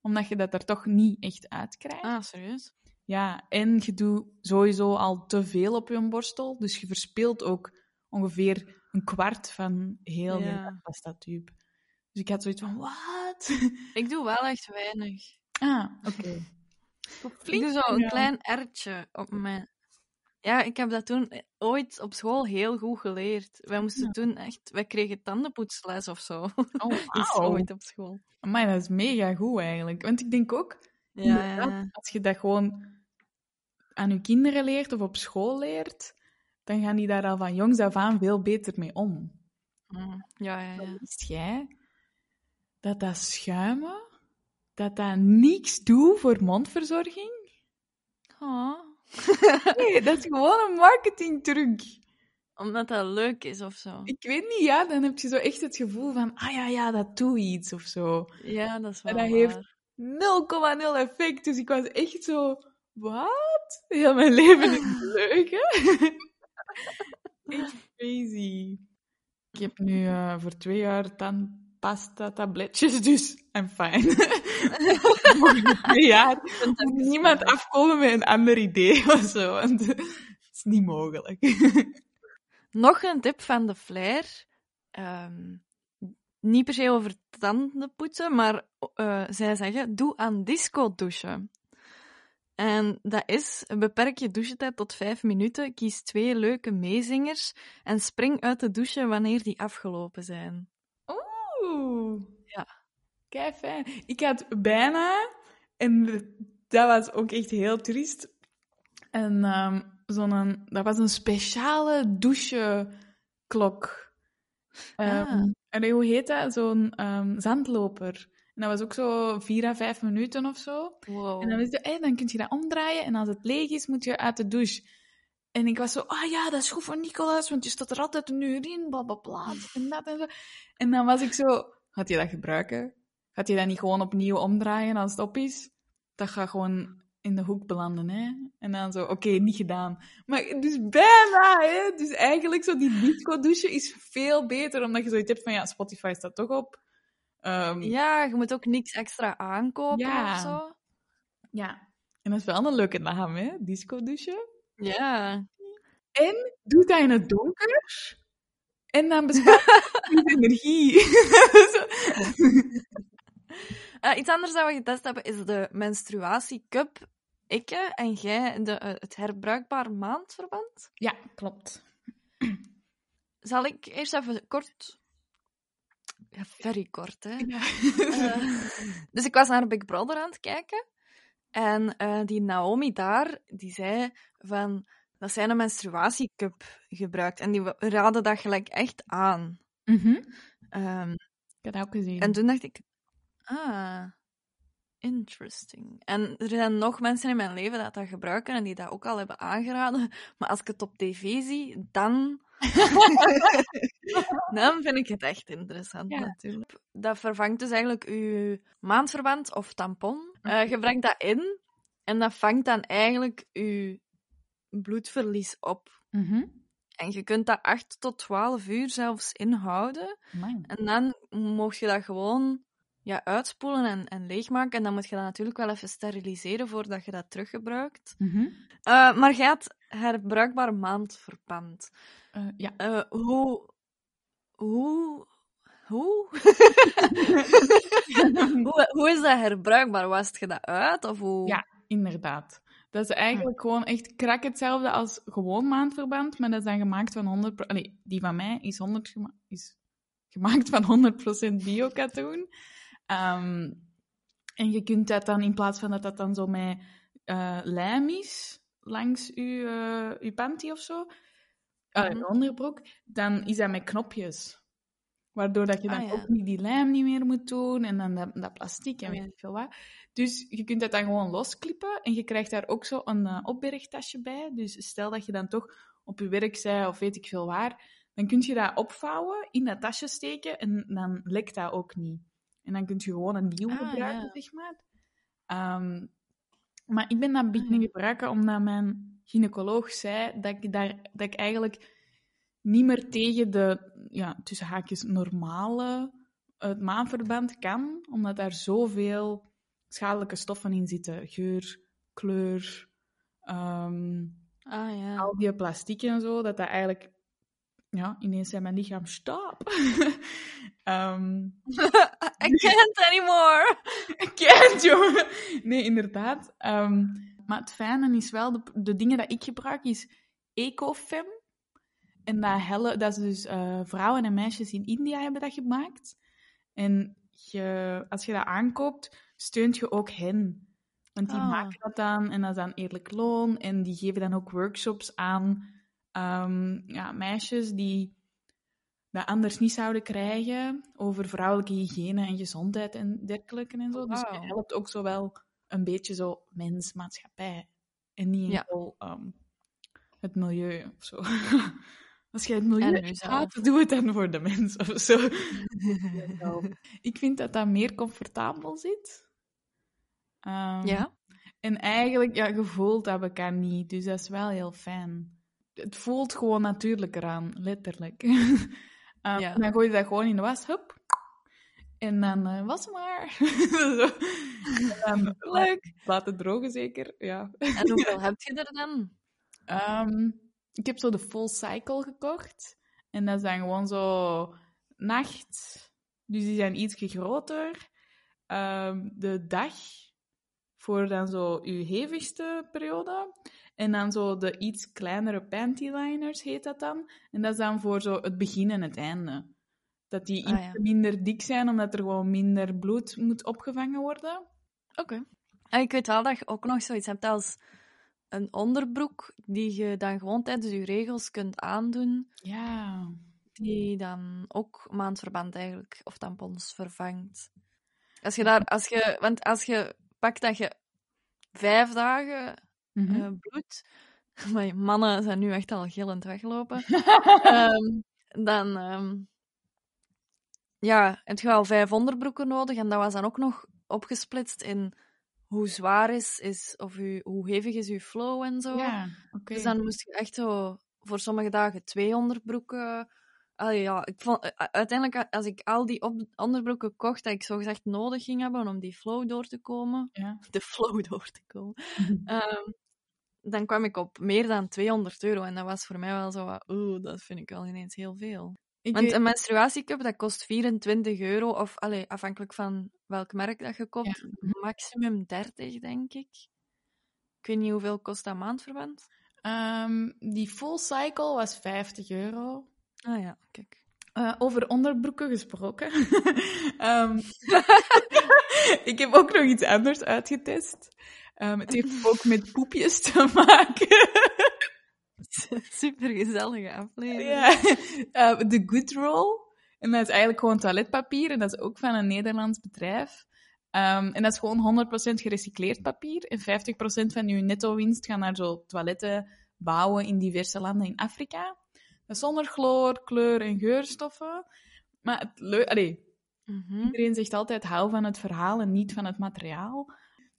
omdat je dat er toch niet echt uitkrijgt. Ah, serieus? Ja, en je doet sowieso al te veel op je borstel, dus je verspilt ook ongeveer een kwart van heel die Ja. tandpasta-tube. Dus ik had zoiets van, wat? Ik doe wel echt weinig. Ah, oké. Ik doe zo een klein ertje op mijn... Ja, ik heb dat toen ooit op school heel goed geleerd. Wij moesten Ja. toen echt... Wij kregen tandenpoetsles of zo. Oh, Iets wauw. ooit op school. Maar dat is mega goed eigenlijk. Want ik denk ook, Ja, ja. als je dat gewoon aan je kinderen leert of op school leert, dan gaan die daar al van jongs af aan veel beter mee om. Mm, Ja, ja, ja. Wist jij dat dat schuimen, dat dat niks doet voor mondverzorging? Oh, Nee, dat is gewoon een marketingtruc. omdat dat leuk is of zo. Ik weet niet, ja, dan heb je zo echt het gevoel van, ah ja, ja, dat doet iets of zo. Ja, dat is wel En dat heeft- waar. 0,0 effect. Dus ik was echt zo, wat? Heel mijn leven is leugen. echt crazy. Ik heb nu eh, voor twee jaar tandpasta tabletjes, dus I'm fine. Voor twee jaar moet niemand afkomen met een ander idee of zo, want het is niet mogelijk. Nog een tip van de Flair. Ehm, niet per se over tanden poetsen, maar eh, zij zeggen, doe aan disco douchen. En dat is, beperk je douchetijd tot vijf minuten, kies twee leuke meezingers en spring uit de douche wanneer die afgelopen zijn. Oeh. Ja. Kei fijn. Ik had bijna, en dat was ook echt heel triest, en, ehm, zo'n, dat was een speciale doucheklok. Ehm, Ah. En hoe heet dat? Zo'n ehm, zandloper. En dat was ook zo vier à vijf minuten of zo. Wow. En dan, wist je, hey, dan kun je dat omdraaien en als het leeg is, moet je uit de douche. En ik was zo, ah ja, dat is goed voor Nicolaas, want je staat er altijd een uur in, bla bla bla, en dat en zo. En dan was ik zo, gaat je dat gebruiken? Gaat je dat niet gewoon opnieuw omdraaien als het op is? Dat gaat gewoon in de hoek belanden, hè? En dan zo, oké, niet gedaan. Maar dus bijna, hè? Dus eigenlijk zo die disco-douche is veel beter, omdat je zoiets hebt van, ja, Spotify staat toch op. Ehm, Ja, je moet ook niks extra aankopen Ja. of zo. ja. En dat is wel een leuke naam, hè? Disco-douche. Ja. En doe dat in het donker. En dan bespaart je energie. Eh, iets anders dat we getest hebben is de menstruatiecup. Ik en jij, de, eh, het herbruikbaar maandverband. ja, klopt. Zal ik eerst even kort... Ja, very kort, hè. Ja. Eh, dus ik was naar Big Brother aan het kijken. En eh, die Naomi daar, die zei van... Dat zij een menstruatiecup gebruikt. En die raadde dat gelijk echt aan. Mhm. Ehm, Ik had dat ook gezien. en toen dacht ik... Ah... Interesting. En er zijn nog mensen in mijn leven dat dat gebruiken en die dat ook al hebben aangeraden. Maar als ik het op tv zie, dan... dan vind ik het echt interessant, Ja. natuurlijk. Dat vervangt dus eigenlijk uw maandverband of tampon. Eh, je brengt dat in en dat vangt dan eigenlijk uw bloedverlies op. Mhm. En je kunt dat 8 tot 12 uur zelfs inhouden. Amai. En dan mocht je dat gewoon ja, uitspoelen en, en leegmaken. En dan moet je dat natuurlijk wel even steriliseren voordat je dat teruggebruikt. Eh, maar jij had herbruikbaar maandverband. Eh, ja. Eh, hoe... Hoe... Hoe? hoe? Hoe is dat herbruikbaar? Wast je dat uit? Of hoe? Ja. Inderdaad. Dat is eigenlijk gewoon echt krak hetzelfde als gewoon maandverband, maar dat is dan gemaakt van 100%... pro- Allee, die van mij is, 100 gema- is gemaakt van 100% bio-katoen. Ehm, en je kunt dat dan, in plaats van dat dat dan zo met eh, lijm is, langs je, eh, je panty of zo, uh, Mhm. je onderbroek, dan is dat met knopjes. Waardoor dat je dan Ah, ja. ook niet die lijm niet meer moet doen en dan dat, dat plastic en weet ik veel wat. Dus je kunt dat dan gewoon losklippen en je krijgt daar ook zo een eh, opbergtasje bij. Dus stel dat je dan toch op je werk bent of weet ik veel waar, dan kun je dat opvouwen, in dat tasje steken en dan lekt dat ook niet. En dan kun je gewoon een nieuw Ah, gebruiken, ja. zeg maar. Ehm, maar ik ben dat beginnen Ah, ja. gebruiken omdat mijn gynaecoloog zei dat ik, daar, dat ik eigenlijk niet meer tegen de, ja, tussen haakjes, normale het maanverband kan, omdat daar zoveel schadelijke stoffen in zitten. Geur, kleur, ehm, Ah ja. al die plastiek en zo, dat dat eigenlijk ja, ineens zijn mijn lichaam stop. Ehm I can't anymore. Kent, jongen. Nee, inderdaad. Ehm, maar het fijne is wel, de, de dingen dat ik gebruik is Ecofem. En dat, helle, dat is dus eh, vrouwen en meisjes in India hebben dat gemaakt. En je, als je dat aankoopt, steunt je ook hen. Want die Ah. maken dat dan en dat is dan eerlijk loon. En die geven dan ook workshops aan ehm, ja, meisjes die dat anders niet zouden krijgen over vrouwelijke hygiëne en gezondheid en dergelijke en zo. Dus je Wauw. helpt ook zo wel een beetje zo mens, maatschappij. En niet Ja. enkel ehm, het milieu of zo. Als je het milieu haat, doe het dan voor de mens of zo. Ik vind dat dat meer comfortabel zit. Ehm, Ja? En eigenlijk, ja, je voelt dat elkaar niet, dus dat is wel heel fijn. Het voelt gewoon natuurlijker aan, letterlijk. Ehm, Ja. Dan gooi je dat gewoon in de was, hup. En dan eh, was maar. Dan Leuk. Laten drogen zeker, ja. En hoeveel heb je er dan? Ehm, ik heb zo de full cycle gekocht. En dat is dan gewoon zo nacht. Dus die zijn ietsje groter. Ehm, de dag voor dan zo je hevigste periode. En dan zo de iets kleinere pantyliners heet dat dan. En dat is dan voor zo het begin en het einde. Dat die Ah, iets ja. minder dik zijn, omdat er gewoon minder bloed moet opgevangen worden. Oké. En ik weet wel dat je ook nog zoiets hebt als een onderbroek die je dan gewoon tijdens je regels kunt aandoen, Ja. die dan ook maandverband eigenlijk, of tampons vervangt. Als je daar, als je, want als je pakt dat je vijf dagen Eh, bloed, maar mannen zijn nu echt al gillend weggelopen, Ehm, dan ehm, ja, heb je al vijf onderbroeken nodig. En dat was dan ook nog opgesplitst in hoe zwaar is, is of u, hoe hevig is uw flow en zo. ja. Dus dan moest je echt zo voor sommige dagen twee onderbroeken. Allee, ja, ik vond, uiteindelijk, als ik al die op- onderbroeken kocht, dat ik zogezegd nodig ging hebben om die flow door te komen, Ja. de flow door te komen, ehm, dan kwam ik op meer dan 200 euro. En dat was voor mij wel zo, wat, oeh, dat vind ik wel ineens heel veel. Ik Want weet- een menstruatiecup, dat kost 24 euro, of allee, afhankelijk van welk merk dat je koopt, maximum 30, denk ik. Ik weet niet hoeveel kost dat maandverband. Ehm, die full cycle was 50 euro. Ah ja, kijk. Eh, over onderbroeken gesproken. Ehm, ik heb ook nog iets anders uitgetest. Ehm, het heeft ook met poepjes te maken. Super gezellige aflevering. ja. Ehm, de Good Roll. En dat is eigenlijk gewoon toiletpapier. En dat is ook van een Nederlands bedrijf. Ehm, en dat is gewoon 100% gerecycleerd papier. En 50% van je netto-winst gaat naar zo toiletten bouwen in diverse landen in Afrika. Zonder chloor, kleur en geurstoffen. Maar het leu- Allee, Mhm. iedereen zegt altijd hou van het verhaal en niet van het materiaal.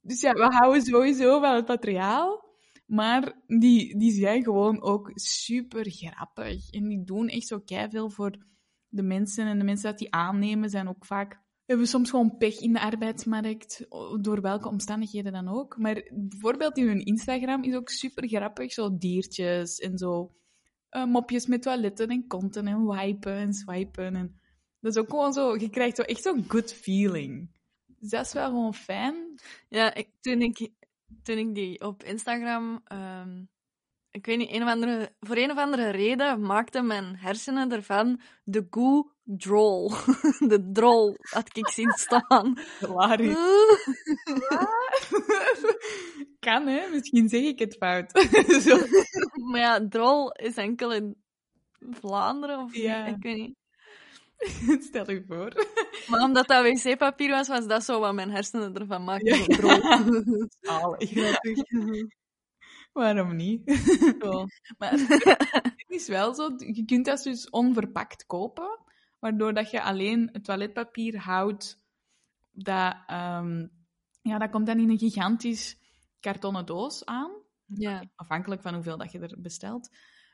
Dus ja, we houden sowieso van het materiaal. Maar die, die zijn gewoon ook super grappig. En die doen echt zo veel voor de mensen. En de mensen dat die aannemen zijn ook vaak... Hebben soms gewoon pech in de arbeidsmarkt, door welke omstandigheden dan ook. Maar bijvoorbeeld in hun Instagram is ook super grappig. Zo diertjes en zo eh, mopjes met toiletten en konten en wipen en swipen. En dat is ook gewoon zo... Je krijgt zo echt zo'n good feeling. Dus dat is wel gewoon fijn. Ja, ik, toen, ik, toen ik die op Instagram, ehm, ik weet niet, een of andere, voor een of andere reden maakte mijn hersenen ervan de goo droll. de drol had ik zien staan. Hilarisch. kan, hè? Misschien zeg ik het fout. Zo. maar ja, drol is enkel in Vlaanderen of Ja. ik weet niet. Stel je voor. Maar omdat dat wc-papier was, was dat zo wat mijn hersenen ervan maakten. Ja. Waarom niet? Zo. Maar het is wel zo, je kunt dat dus onverpakt kopen, waardoor dat je alleen het toiletpapier houdt, dat, ehm, ja, dat komt dan in een gigantisch kartonnen doos aan, Ja. afhankelijk van hoeveel dat je er bestelt.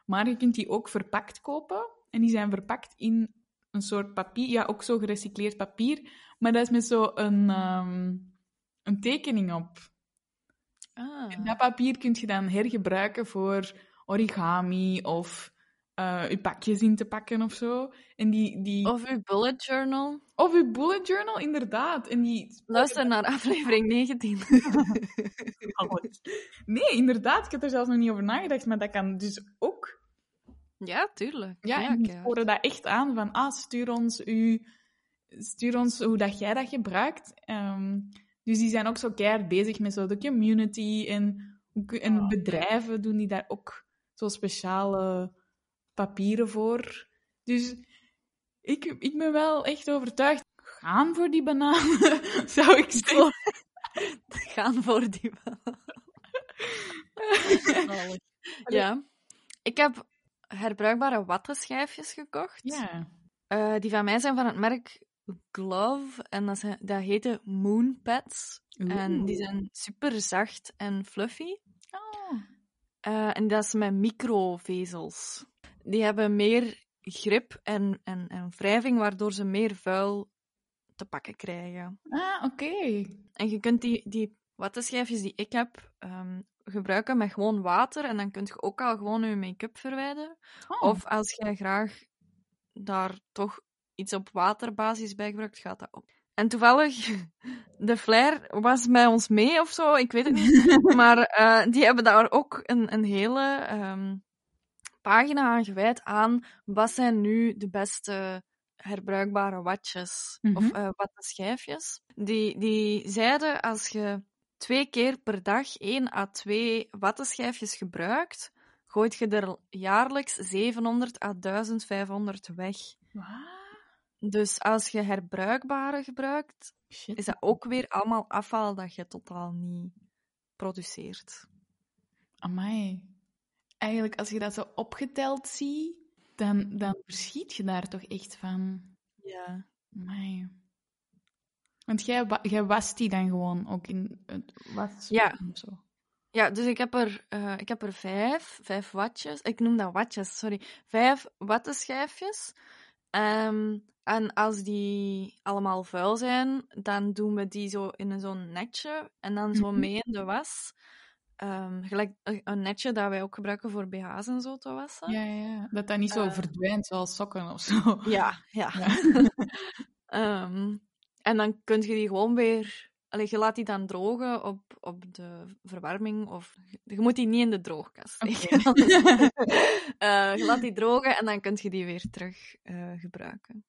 Maar je kunt die ook verpakt kopen, en die zijn verpakt in een soort papier, ja, ook zo gerecycleerd papier, maar dat is met zo een, ehm, een tekening op. Ah. En dat papier kun je dan hergebruiken voor origami of eh je pakjes in te pakken of zo. En die, die... Of uw bullet journal. Of je bullet journal, inderdaad. En die... Luister naar aflevering 19. Nee, inderdaad. Ik heb er zelfs nog niet over nagedacht, maar dat kan dus ook. Ja, tuurlijk. Ja, ja en die sporen dat echt aan van, ah, stuur ons, uw, stuur ons hoe dat jij dat gebruikt. Ehm, dus die zijn ook zo keihard bezig met zo de community en, en Oh, bedrijven doen die daar ook zo speciale papieren voor. Dus ik, ik ben wel echt overtuigd. Gaan voor die bananen, zou ik zeggen. Gaan voor die Zalig. Ja. Ik heb herbruikbare wattenschijfjes gekocht. Ja. Eh, die van mij zijn van het merk Glove. En dat, zijn, dat heette Moonpads. En die zijn super zacht en fluffy. Oh. En dat is met microvezels. Die hebben meer grip en, en, en wrijving, waardoor ze meer vuil te pakken krijgen. Ah, oké. En je kunt die, die wattenschijfjes die ik heb ehm, gebruiken met gewoon water. En dan kun je ook al gewoon je make-up verwijderen. Oh. Of als jij graag daar toch iets op waterbasis bij gebruikt, gaat dat ook. En toevallig, de Flair was bij ons mee of zo, ik weet het niet. maar eh, die hebben daar ook een, een hele ehm, pagina aan gewijd aan wat zijn nu de beste herbruikbare watjes of Mhm. eh wattenschijfjes. Die, die zeiden als je twee keer per dag één à twee wattenschijfjes gebruikt, gooit je er jaarlijks 700 à 1500 weg. Dus als je herbruikbare gebruikt, Shit. is dat ook weer allemaal afval dat je totaal niet produceert. Amai. Eigenlijk, als je dat zo opgeteld ziet, dan, dan verschiet je daar toch echt van. Ja. Amai. Want jij, jij wast die dan gewoon ook in het was Ja. of zo. Ja, dus ik heb er, eh, ik heb er vijf, vijf watjes. Ik noem dat watjes, sorry. Vijf wattenschijfjes. Ehm, en als die allemaal vuil zijn, dan doen we die zo in een zo'n netje en dan zo Mhm. mee in de was. Ehm, gelijk een- een netje dat wij ook gebruiken voor BH's en zo te wassen. Ja, ja. Dat dat niet zo Eh. verdwijnt zoals sokken of zo. Ja, ja. Ja. Ehm, en dan kun je die gewoon weer... Allee, je laat die dan drogen op, op de verwarming. Of, je moet die niet in de droogkast steken. Eh, je laat die drogen en dan kun je die weer terug eh, gebruiken.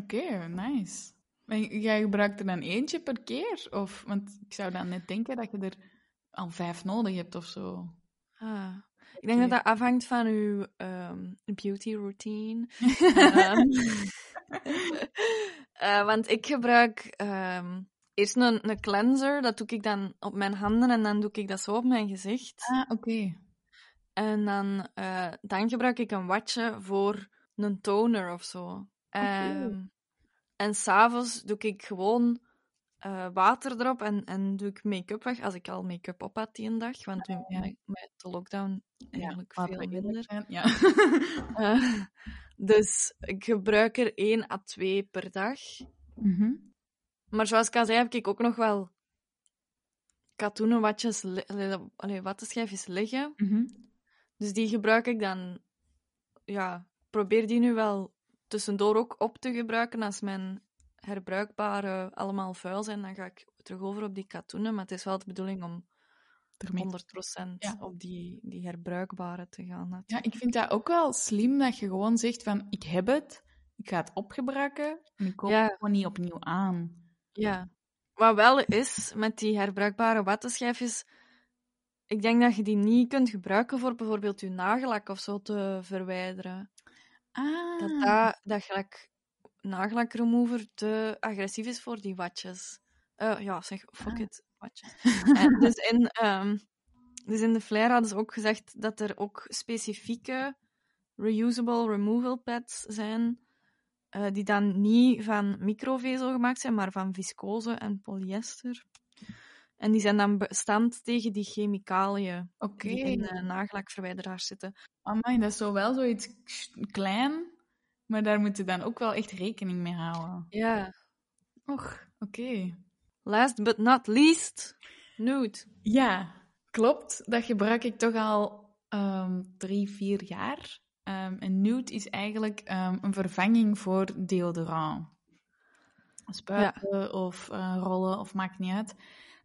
Oké, nice. Maar jij gebruikt er dan eentje per keer? Of, want ik zou dan net denken dat je er al vijf nodig hebt of zo. Ah. Ik denk dat dat afhangt van uw ehm, beauty routine. Ehm, eh, want ik gebruik ehm, eerst een, een cleanser, dat doe ik dan op mijn handen en dan doe ik dat zo op mijn gezicht. Ah, oké. En dan, eh, dan gebruik ik een watje voor een toner of zo. Ehm, en s'avonds doe ik gewoon eh, water erop en, en doe ik make-up weg, als ik al make-up op had die een dag. Want ja. met, met de lockdown eigenlijk veel minder. zijn. Ja. Eh, dus ik gebruik er 1 à 2 per dag. Mhm. Maar zoals ik al zei, heb ik ook nog wel katoenen watjes, allee, wattenschijfjes liggen. Mhm. Dus die gebruik ik dan... Ja, probeer die nu wel tussendoor ook op te gebruiken. Als mijn herbruikbare allemaal vuil zijn, dan ga ik terug over op die katoenen. Maar het is wel de bedoeling om Ermee 100% Ja. op die, die herbruikbare te gaan. Ja, natuurlijk. ik vind dat ook wel slim dat je gewoon zegt van ik heb het, ik ga het opgebruiken en ik koop Ja. het gewoon niet opnieuw aan. Ja. Wat wel is met die herbruikbare wattenschijfjes, ik denk dat je die niet kunt gebruiken voor bijvoorbeeld je nagellak of zo te verwijderen. Ah, Dat dat, dat gelijk nagellak remover te agressief is voor die watjes. Eh, ja, zeg, fuck Ah. it, watjes. En dus, in, ehm, dus in de flyer hadden ze ook gezegd dat er ook specifieke reusable removal pads zijn, eh, die dan niet van microvezel gemaakt zijn, maar van viscose en polyester. En die zijn dan bestand tegen die chemicaliën die in eh, nagellakverwijderaars zitten. Amai, dat is zo wel zoiets klein, maar daar moet je dan ook wel echt rekening mee houden. Ja. Och, oké. Last but not least, nude. Ja, klopt. Dat gebruik ik toch al ehm, drie, vier jaar. Ehm, en nude is eigenlijk ehm, een vervanging voor deodorant. Spuiten of eh, rollen, of maakt niet uit.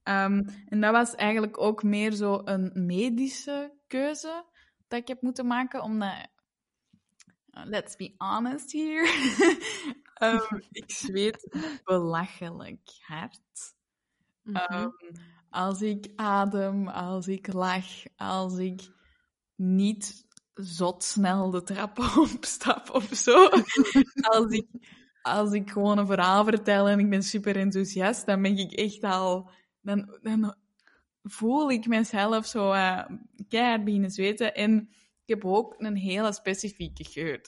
En dat was eigenlijk ook meer zo een medische keuze dat ik heb moeten maken, omdat... uh, Let's be honest here. Ehm, ik zweet belachelijk hard. Mhm. Ehm, als ik adem, als ik lach, als ik niet zot snel de trap opstap of zo. als, ik, als ik gewoon een verhaal vertel en ik ben super enthousiast, dan ben ik echt al... Dan, dan voel ik mezelf zo uh, keihard beginnen zweten. En ik heb ook een hele specifieke geur.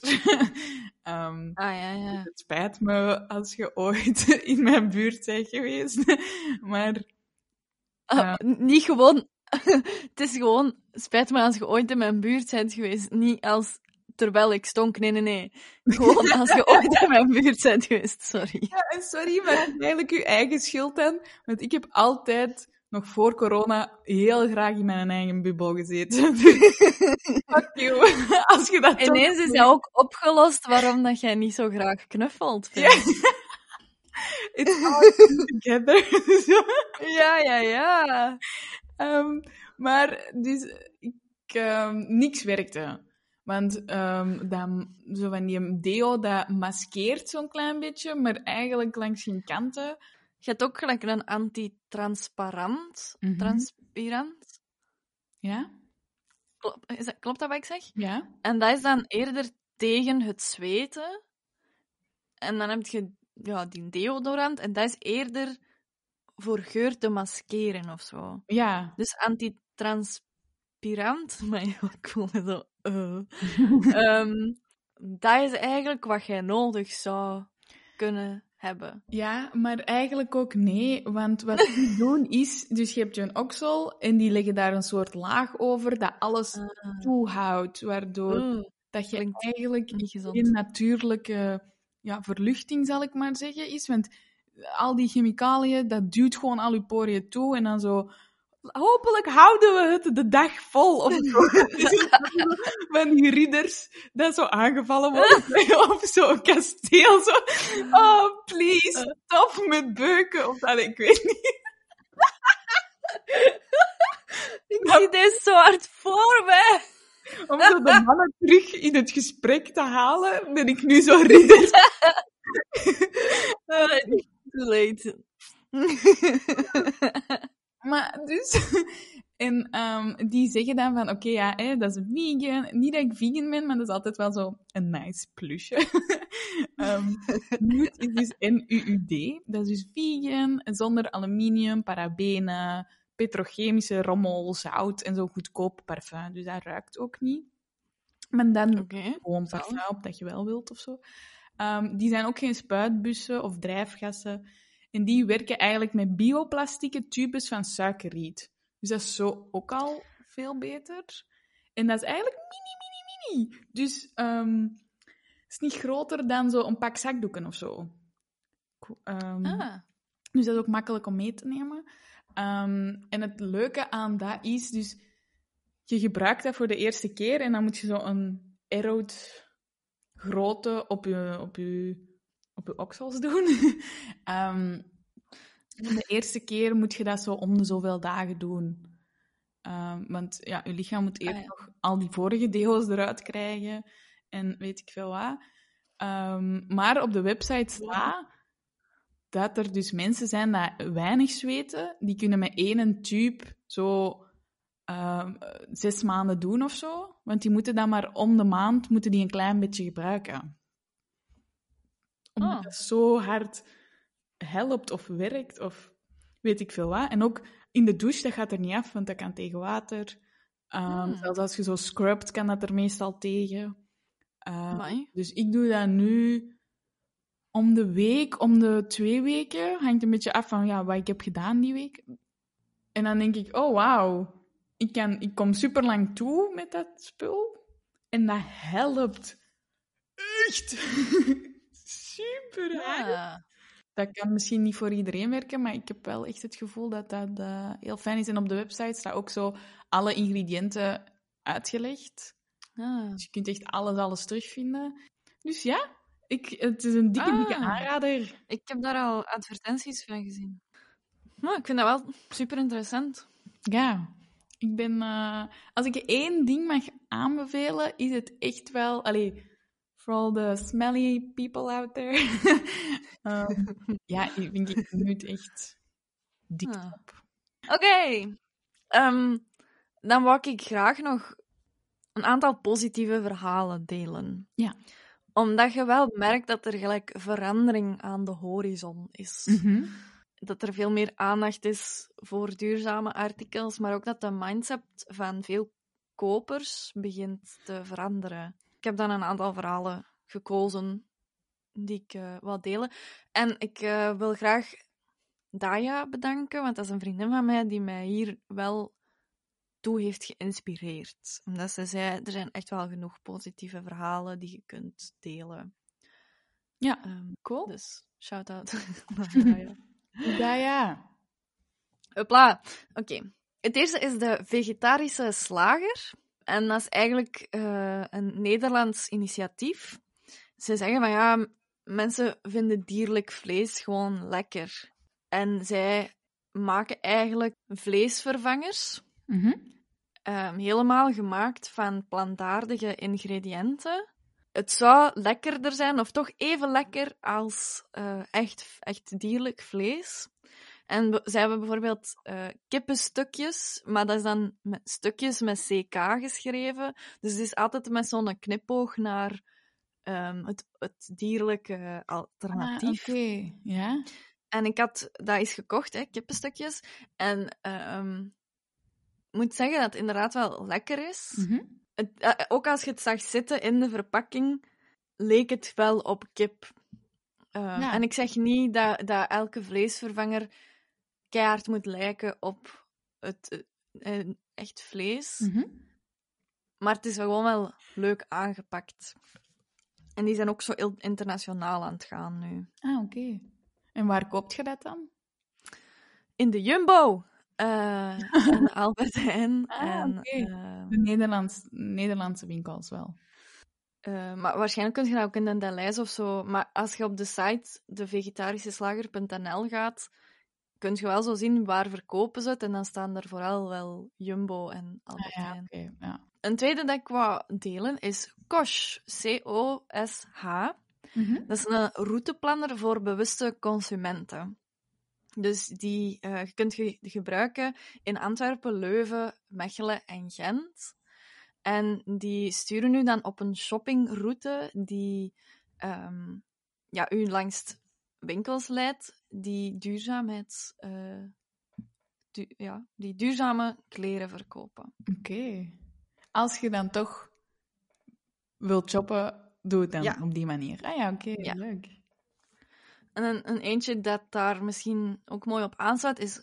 Ehm, Ah ja, ja. het spijt me als je ooit in mijn buurt bent geweest. Maar Ah, n- Niet gewoon. het is gewoon. Spijt me als je ooit in mijn buurt bent geweest. Niet als terwijl ik stonk. Nee, nee, nee. Gewoon als je ooit in mijn buurt bent geweest. Sorry. Ja, sorry, maar het is eigenlijk uw eigen schuld dan. Want ik heb altijd, nog voor corona, heel graag in mijn eigen bubbel gezeten. Fuck you. Als je dat Ineens is dat ook opgelost waarom dat jij niet zo graag knuffelt. Ja. It's all together. Ja, ja, ja. Ehm, maar dus, ik, ehm, niks werkte. Want ehm dat, zo van die deo, dat maskeert zo'n klein beetje, maar eigenlijk langs geen kanten. Je hebt ook gelijk een antitransparant. Mhm. Transpirant. Ja? Klopt, is dat, klopt dat wat ik zeg? Ja? En dat is dan eerder tegen het zweten. En dan heb je ja, die deodorant. En dat is eerder voor geur te maskeren of zo. Ja. Dus antitranspirant. Maar ja, ik voel me zo. eh. Ehm, dat is eigenlijk wat jij nodig zou kunnen hebben. Ja, maar eigenlijk ook nee, want wat die doen is, dus je hebt je een oksel en die leggen daar een soort laag over dat alles toehoudt, waardoor Oeh, dat je klinkt eigenlijk gezond. geen natuurlijke ja, verluchting, zal ik maar zeggen, is. Want al die chemicaliën, dat duwt gewoon al je poriën toe en dan zo... Hopelijk houden we het de dag vol. Of zo. Van die ridders dat zo aangevallen worden. of zo'n kasteel. Zo. Oh, please, stop met beuken. Of dat, ik weet niet. Ik zie deze zo hard voor mij. Om zo de mannen terug in het gesprek te halen, ben ik nu zo ridder. Eh, too late. Maar dus... En ehm, die zeggen dan van, oké, ja, hè, dat is vegan. Niet dat ik vegan ben, maar dat is altijd wel zo een nice plusje. Nuud is dus N-U-U-D. Dat is dus vegan, zonder aluminium, parabenen, petrochemische rommel, zout en zo goedkoop parfum. Dus dat ruikt ook niet. Maar dan gewoon parfum op dat je wel wilt of zo. Ehm, die zijn ook geen spuitbussen of drijfgassen. En die werken eigenlijk met bioplastieke tubes van suikerriet. Dus dat is zo ook al veel beter. En dat is eigenlijk mini, mini, mini. Dus ehm, het is niet groter dan zo een pak zakdoeken of zo. Ehm, Ah. dus dat is ook makkelijk om mee te nemen. Ehm, en het leuke aan dat is dus, je gebruikt dat voor de eerste keer en dan moet je zo een arrowed grootte op je, op je, op je oksels doen. Ehm, de eerste keer moet je dat zo om de zoveel dagen doen. Ehm, want ja, je lichaam moet eerst Ah, ja. nog al die vorige deo's eruit krijgen en weet ik veel wat. Ehm, maar op de website staat dat er dus mensen zijn die weinig zweten, die kunnen met één tube zo zes maanden doen of zo. Want die moeten dan maar om de maand moeten die een klein beetje gebruiken. Omdat Ah. dat zo hard helpt of werkt of weet ik veel wat. En ook in de douche, dat gaat er niet af, want dat kan tegen water. Hmm. Zelfs als je zo scrubt, kan dat er meestal tegen. Ehm, dus ik doe dat nu om de week, om de twee weken. Hangt een beetje af van ja, wat ik heb gedaan die week. En dan denk ik, oh wauw, ik, kan, ik kom super lang toe met dat spul. En dat helpt echt super. Ja. Dat kan misschien niet voor iedereen werken, maar ik heb wel echt het gevoel dat dat eh, heel fijn is. En op de website staat ook zo alle ingrediënten uitgelegd. Ah. Dus je kunt echt alles, alles terugvinden. Dus ja, ik, het is een dikke, dikke Ah. aanrader. Ik heb daar al advertenties van gezien. Nou, ik vind dat wel super interessant. Ja, ik ben... eh, als ik één ding mag aanbevelen, is het echt wel... Allee, for all the smelly people out there. Ehm, ja, ik vind ik nu het echt dik Ah. op. Oké. Ehm, dan wou ik graag nog een aantal positieve verhalen delen. Ja. Omdat je wel merkt dat er gelijk verandering aan de horizon is. Mhm. Dat er veel meer aandacht is voor duurzame artikels, maar ook dat de mindset van veel kopers begint te veranderen. Ik heb dan een aantal verhalen gekozen die ik eh wil delen. En ik eh, wil graag Daya bedanken, want dat is een vriendin van mij die mij hier wel toe heeft geïnspireerd. Omdat ze zei, er zijn echt wel genoeg positieve verhalen die je kunt delen. Ja, Ehm, cool. dus shout-out naar Daya. Hopla. Oké. Het eerste is de vegetarische slager. En dat is eigenlijk eh, een Nederlands initiatief. Ze zeggen van ja, mensen vinden dierlijk vlees gewoon lekker. En zij maken eigenlijk vleesvervangers, Mhm. ehm, helemaal gemaakt van plantaardige ingrediënten. Het zou lekkerder zijn, of toch even lekker als eh, echt, echt dierlijk vlees. En zij hebben bijvoorbeeld eh, kippenstukjes, maar dat is dan met stukjes met CK geschreven. Dus het is altijd met zo'n knipoog naar ehm, het, het dierlijke Ah, alternatief. Oké, ja. En ik had dat eens gekocht, hè, kippenstukjes. En ehm, ik moet zeggen dat het inderdaad wel lekker is. Mhm. Het, eh, ook als je het zag zitten in de verpakking, leek het wel op kip. Eh, Ja. En ik zeg niet dat, dat elke vleesvervanger keihard moet lijken op het eh, echt vlees. Mhm. Maar het is gewoon wel leuk aangepakt. En die zijn ook zo internationaal aan het gaan nu. Ah, oké. En waar koopt je dat dan? In de Jumbo! en de Albert Heijn. Ah, en, oké. eh, De Nederlands, Nederlandse winkels wel. Eh, maar waarschijnlijk kun je dat ook in de Deleuze of zo. Maar als je op de site devegetarischeslager.nl gaat, kun je wel zo zien waar verkopen ze het. En dan staan er vooral wel Jumbo en Ah, Albert ja, Heijn. oké. Ja. Een tweede dat ik wou delen is Kosh. C-O-S-H. Mhm. Dat is een routeplanner voor bewuste consumenten. Dus die eh, kunt je gebruiken in Antwerpen, Leuven, Mechelen en Gent. En die sturen nu dan op een shoppingroute die ehm, ja, u langs winkels leidt die duurzaamheid, eh, du- ja, die duurzame kleren verkopen. Oké. Als je dan toch wilt shoppen, doe het dan Ja. op die manier. Ah ja, oké, Ja. leuk. En een, een eentje dat daar misschien ook mooi op aansluit is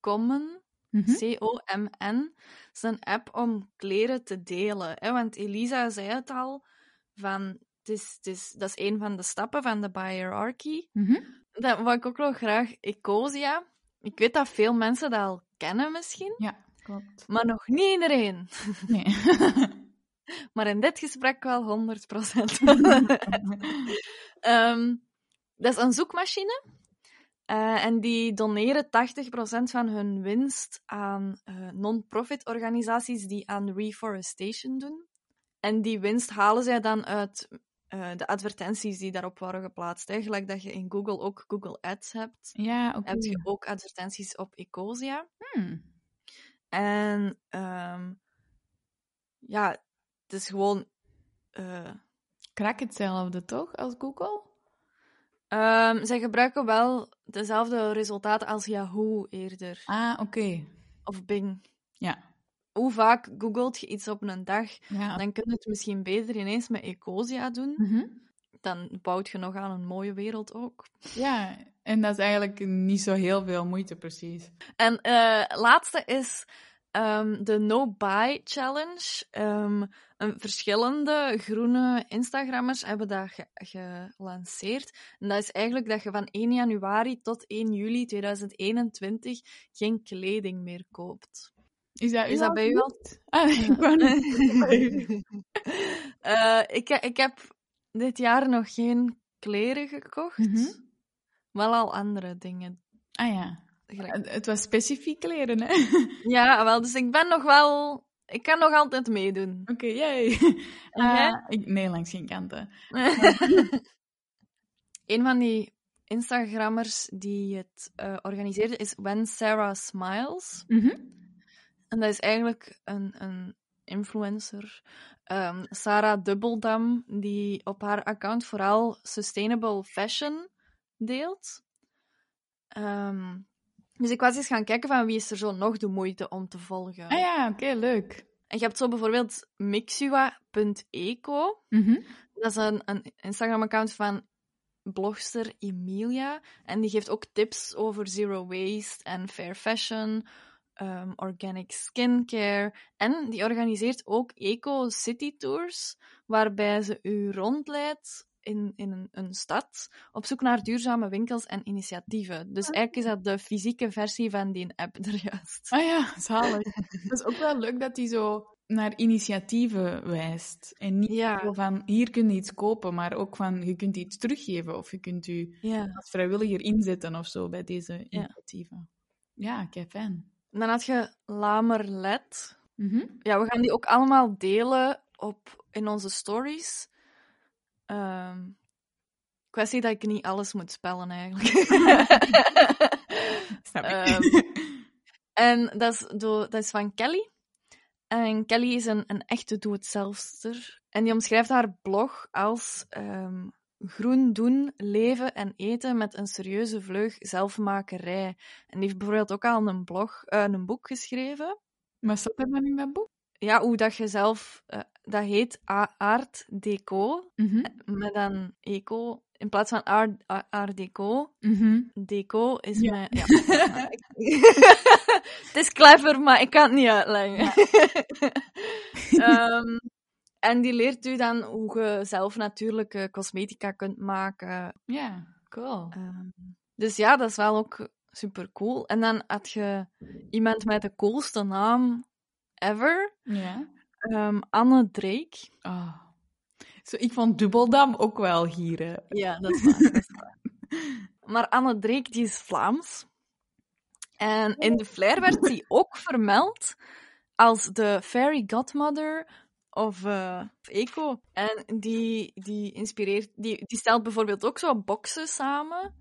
Common. Mhm. C-O-M-N. Het is een app om kleren te delen. Hè? Want Elisa zei het al, van, het is, het is, dat is een van de stappen van de hierarchy. Mhm. Dat wou ik ook nog graag Ecosia. Ik weet dat veel mensen dat al kennen misschien, Ja, klopt. maar nog niet iedereen. Nee. Maar in dit gesprek wel 100%. Ehm, dat is een zoekmachine. Eh, en die doneren 80% van hun winst aan eh, non-profit organisaties die aan reforestation doen. En die winst halen zij dan uit eh, de advertenties die daarop waren geplaatst. Hè. Gelijk dat je in Google ook Google Ads hebt, ja, oké. heb je ook advertenties op Ecosia. Hmm. En ehm, ja, het is gewoon. eh, Krak hetzelfde, toch, als Google? ehm, zij gebruiken wel dezelfde resultaten als Yahoo eerder. Ah, oké. Of Bing. Ja. Hoe vaak googelt je iets op een dag? Ja. Dan kun je het misschien beter ineens met Ecosia doen. Mhm. Dan bouwt je nog aan een mooie wereld ook. Ja, en dat is eigenlijk niet zo heel veel moeite, precies. En eh laatste is ehm, de No Buy Challenge. Ehm, een verschillende groene Instagrammers hebben dat ge- gelanceerd. En dat is eigenlijk dat je van 1 januari tot 1 juli 2021 geen kleding meer koopt. Is dat, Is u dat bij u al? Ah, ik wou niet- Eh, ik, ik heb dit jaar nog geen kleren gekocht. Mhm. Wel al andere dingen. Ah ja. Gelijk- Het- was specifiek kleren, hè? Ja, wel, dus ik ben nog wel... Ik kan nog altijd meedoen. Oké. En jij? Ah, ik, nee, langs geen kanten. een van die Instagrammers die het eh, organiseerde is When Sarah Smiles. Mhm. En dat is eigenlijk een, een influencer, ehm, Sarah Dubbeldam, die op haar account vooral sustainable fashion deelt. Ehm, dus ik was eens gaan kijken van wie is er zo nog de moeite om te volgen. Ah ja, oké, leuk. En je hebt zo bijvoorbeeld mixua.eco. Mhm. Dat is een, een Instagram-account van blogster Emilia. En die geeft ook tips over zero waste en fair fashion, ehm, organic skincare. En die organiseert ook eco-city tours, waarbij ze u rondleidt in, in een, een stad op zoek naar duurzame winkels en initiatieven. Dus eigenlijk is dat de fysieke versie van die app er juist. Ah ja, zalig. Het is ook wel leuk dat hij zo naar initiatieven wijst. En niet Ja. zo van, hier kun je iets kopen, maar ook van, je kunt iets teruggeven of je kunt je Ja. als vrijwilliger inzetten of zo bij deze initiatieven. Ja, kijk, fijn. Dan had je Lamerlet. Mhm. Ja, we gaan die ook allemaal delen op, in onze stories. Ehm, kwestie dat ik niet alles moet spellen, eigenlijk. Snap ik. Ehm, en dat is, door, dat is van Kelly. En Kelly is een, een echte doe-het-zelfster. En die omschrijft haar blog als ehm, groen doen, leven en eten met een serieuze vleug zelfmakerij. En die heeft bijvoorbeeld ook al een, blog, eh, een boek geschreven. Maar staat er dan in dat boek? Ja, hoe dat je zelf... eh, dat heet Art Deco, Mhm. met dan eco. In plaats van Art, Art, Deco. Mhm. Deco is Ja. mijn... Ja. het is clever, maar ik kan het niet uitleggen. Ehm, en die leert u dan hoe je zelf natuurlijke cosmetica kunt maken. Ja, cool. Ehm, dus ja, dat is wel ook super cool. En dan had je iemand met de coolste naam ever, Ja. ehm, Anne Drake. Ah. Zo, ik vond Dubbeldam ook wel gieren. Ja, dat is waar. dat is waar. Maar Anne Drake, die is Vlaams. En in de flair werd die ook vermeld als de fairy godmother of eh, of Eco. En die, die inspireert, die, die stelt bijvoorbeeld ook zo boxen samen,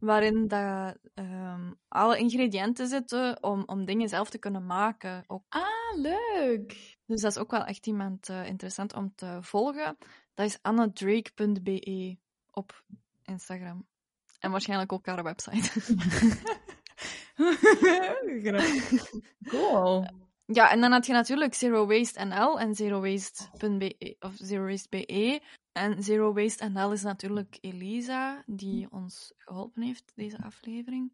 waarin dat, ehm, alle ingrediënten zitten om, om dingen zelf te kunnen maken. Ook. Ah, leuk. Dus dat is ook wel echt iemand eh, interessant om te volgen. Dat is annadrake.be op Instagram. En waarschijnlijk ook haar website. Cool. Ja, en dan had je natuurlijk Zero Waste NL en Zero Waste.be of Zero Waste BE. En Zero Waste NL is natuurlijk Elisa, die ons geholpen heeft, deze aflevering.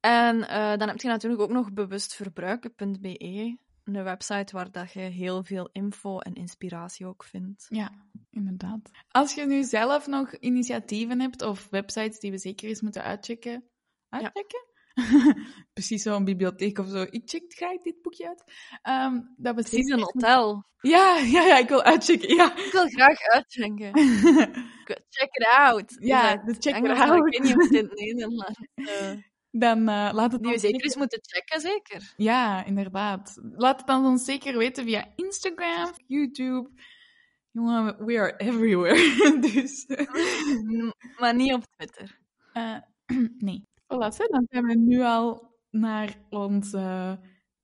En eh, dan heb je natuurlijk ook nog bewustverbruiken.be, een website waar dat je heel veel info en inspiratie ook vindt. Ja, inderdaad. Als je nu zelf nog initiatieven hebt of websites die we zeker eens moeten uitchecken. Uitchecken? Precies zo'n bibliotheek of zo. Ik check graag dit boekje uit. Ehm, dat we Precies een hotel. Ja, ja, ja, ik wil uitchecken. Ja, Ik wil graag uitchecken. Check it out. ja de dat check Engels, it maar out. Ik weet niet of het in het Nederlands eh, Dan eh, laat het ons zeker eens moeten checken, zeker. Ja, inderdaad. Laat het dan ons zeker weten via Instagram, YouTube. Jongen, we are everywhere. dus, maar niet op Twitter. eh, nee. Dan zijn we nu al naar ons... eh,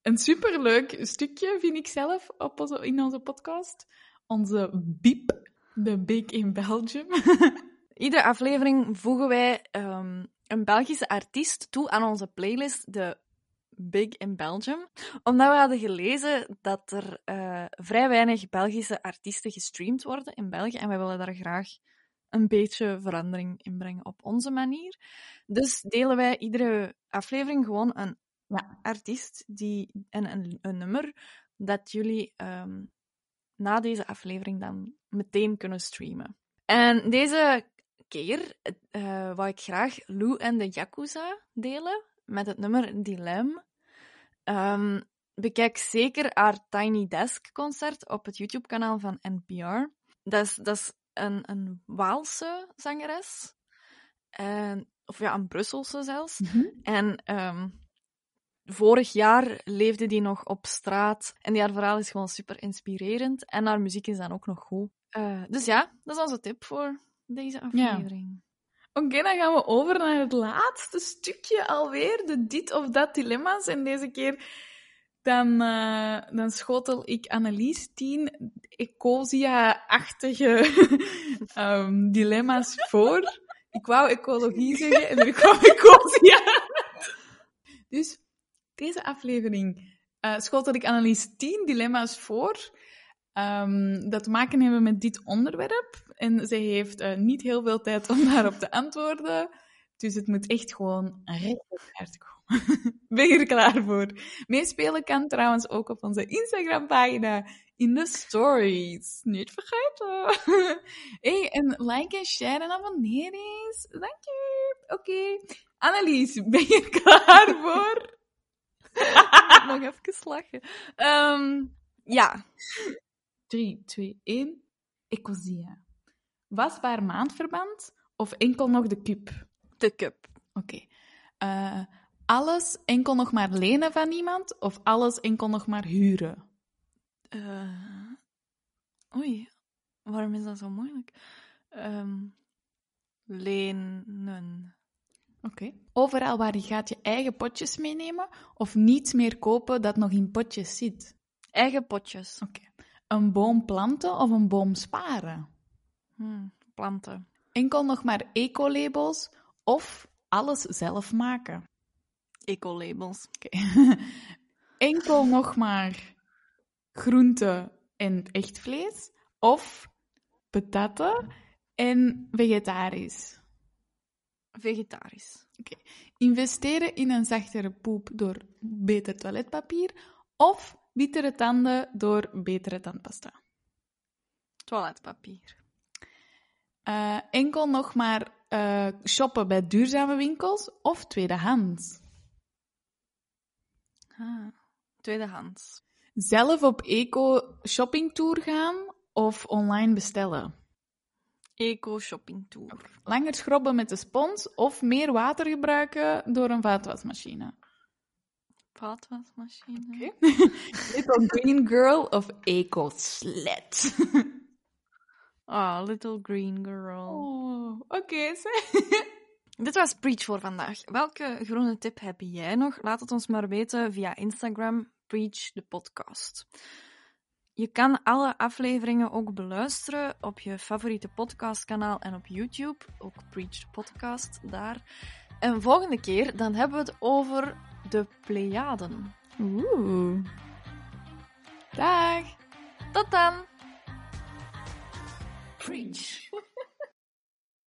een superleuk stukje, vind ik zelf, op in onze podcast. Onze BIEP, de Big in Belgium. Iedere aflevering voegen wij ehm, een Belgische artiest toe aan onze playlist, de Big in Belgium. Omdat we hadden gelezen dat er eh, vrij weinig Belgische artiesten gestreamd worden in België. En wij willen daar graag een beetje verandering in brengen op onze manier. Dus delen wij iedere aflevering gewoon een Ja. artiest die, en een, een nummer dat jullie ehm, na deze aflevering dan meteen kunnen streamen. En deze keer eh wou ik graag Lou en de Yakuza delen met het nummer Dilem. Ehm, bekijk zeker haar Tiny Desk concert op het YouTube-kanaal van NPR. Dat is, dat is een, een Waalse zangeres. En, of ja, een Brusselse zelfs. En ehm, vorig jaar leefde die nog op straat. En die haar verhaal is gewoon super inspirerend. En haar muziek is dan ook nog goed. Eh, dus ja, dat is onze tip voor deze aflevering. Oké, dan gaan we over naar het laatste stukje alweer. De dit of dat dilemma's. En deze keer dan, eh, dan schotel ik Annelies tien Ecosia-achtige ehm, dilemma's voor. Ik wou ecologie zeggen en ik kwam Ecosia. Dus deze aflevering eh schotel ik Annelies tien dilemma's voor. ehm, dat te maken hebben met dit onderwerp. En zij heeft eh, niet heel veel tijd om daarop te antwoorden. Dus het moet echt gewoon recht komen. ben je er klaar voor? Meespelen kan trouwens ook op onze Instagram-pagina in de stories. Niet vergeten. hey, en like en share en abonneer eens. Dank. Oké. Annelies, ben je klaar voor? Nog even lachen. Ehm, ja, 3, 2, 1. Ecosia. Wasbaar maandverband of enkel nog de cup? de cup. Oké. Eh, alles enkel nog maar lenen van iemand of alles enkel nog maar huren? Eh, oei, waarom is dat zo moeilijk? Ehm, lenen. Oké. Overal waar je gaat je eigen potjes meenemen of niets meer kopen dat nog in potjes zit? Eigen potjes. Oké. Een boom planten of een boom sparen? Hm, planten. Enkel nog maar eco-labels of alles zelf maken? Ecolabels. Oké. Enkel nog maar groente en echt vlees of patatten en vegetarisch? Vegetarisch. Investeren in een zachtere poep door beter toiletpapier of wittere tanden door betere tandpasta? Toiletpapier. Eh, enkel nog maar eh, shoppen bij duurzame winkels of tweedehands? Ah, tweedehands. Zelf op eco-shoppingtour gaan of online bestellen? Eco-shopping tour. Langer schrobben met de spons of meer water gebruiken door een vaatwasmachine? Vaatwasmachine. Little green girl of eco-slet? Ah, little green girl. Oh, oké. Dit was Preach voor vandaag. Welke groene tip heb jij nog? Laat het ons maar weten via Instagram, Preach de podcast. Je kan alle afleveringen ook beluisteren op je favoriete podcastkanaal en op YouTube. Ook Preach the Podcast daar. En volgende keer dan hebben we het over de Pleiaden. Oeh. Dag! Tot dan! Preach.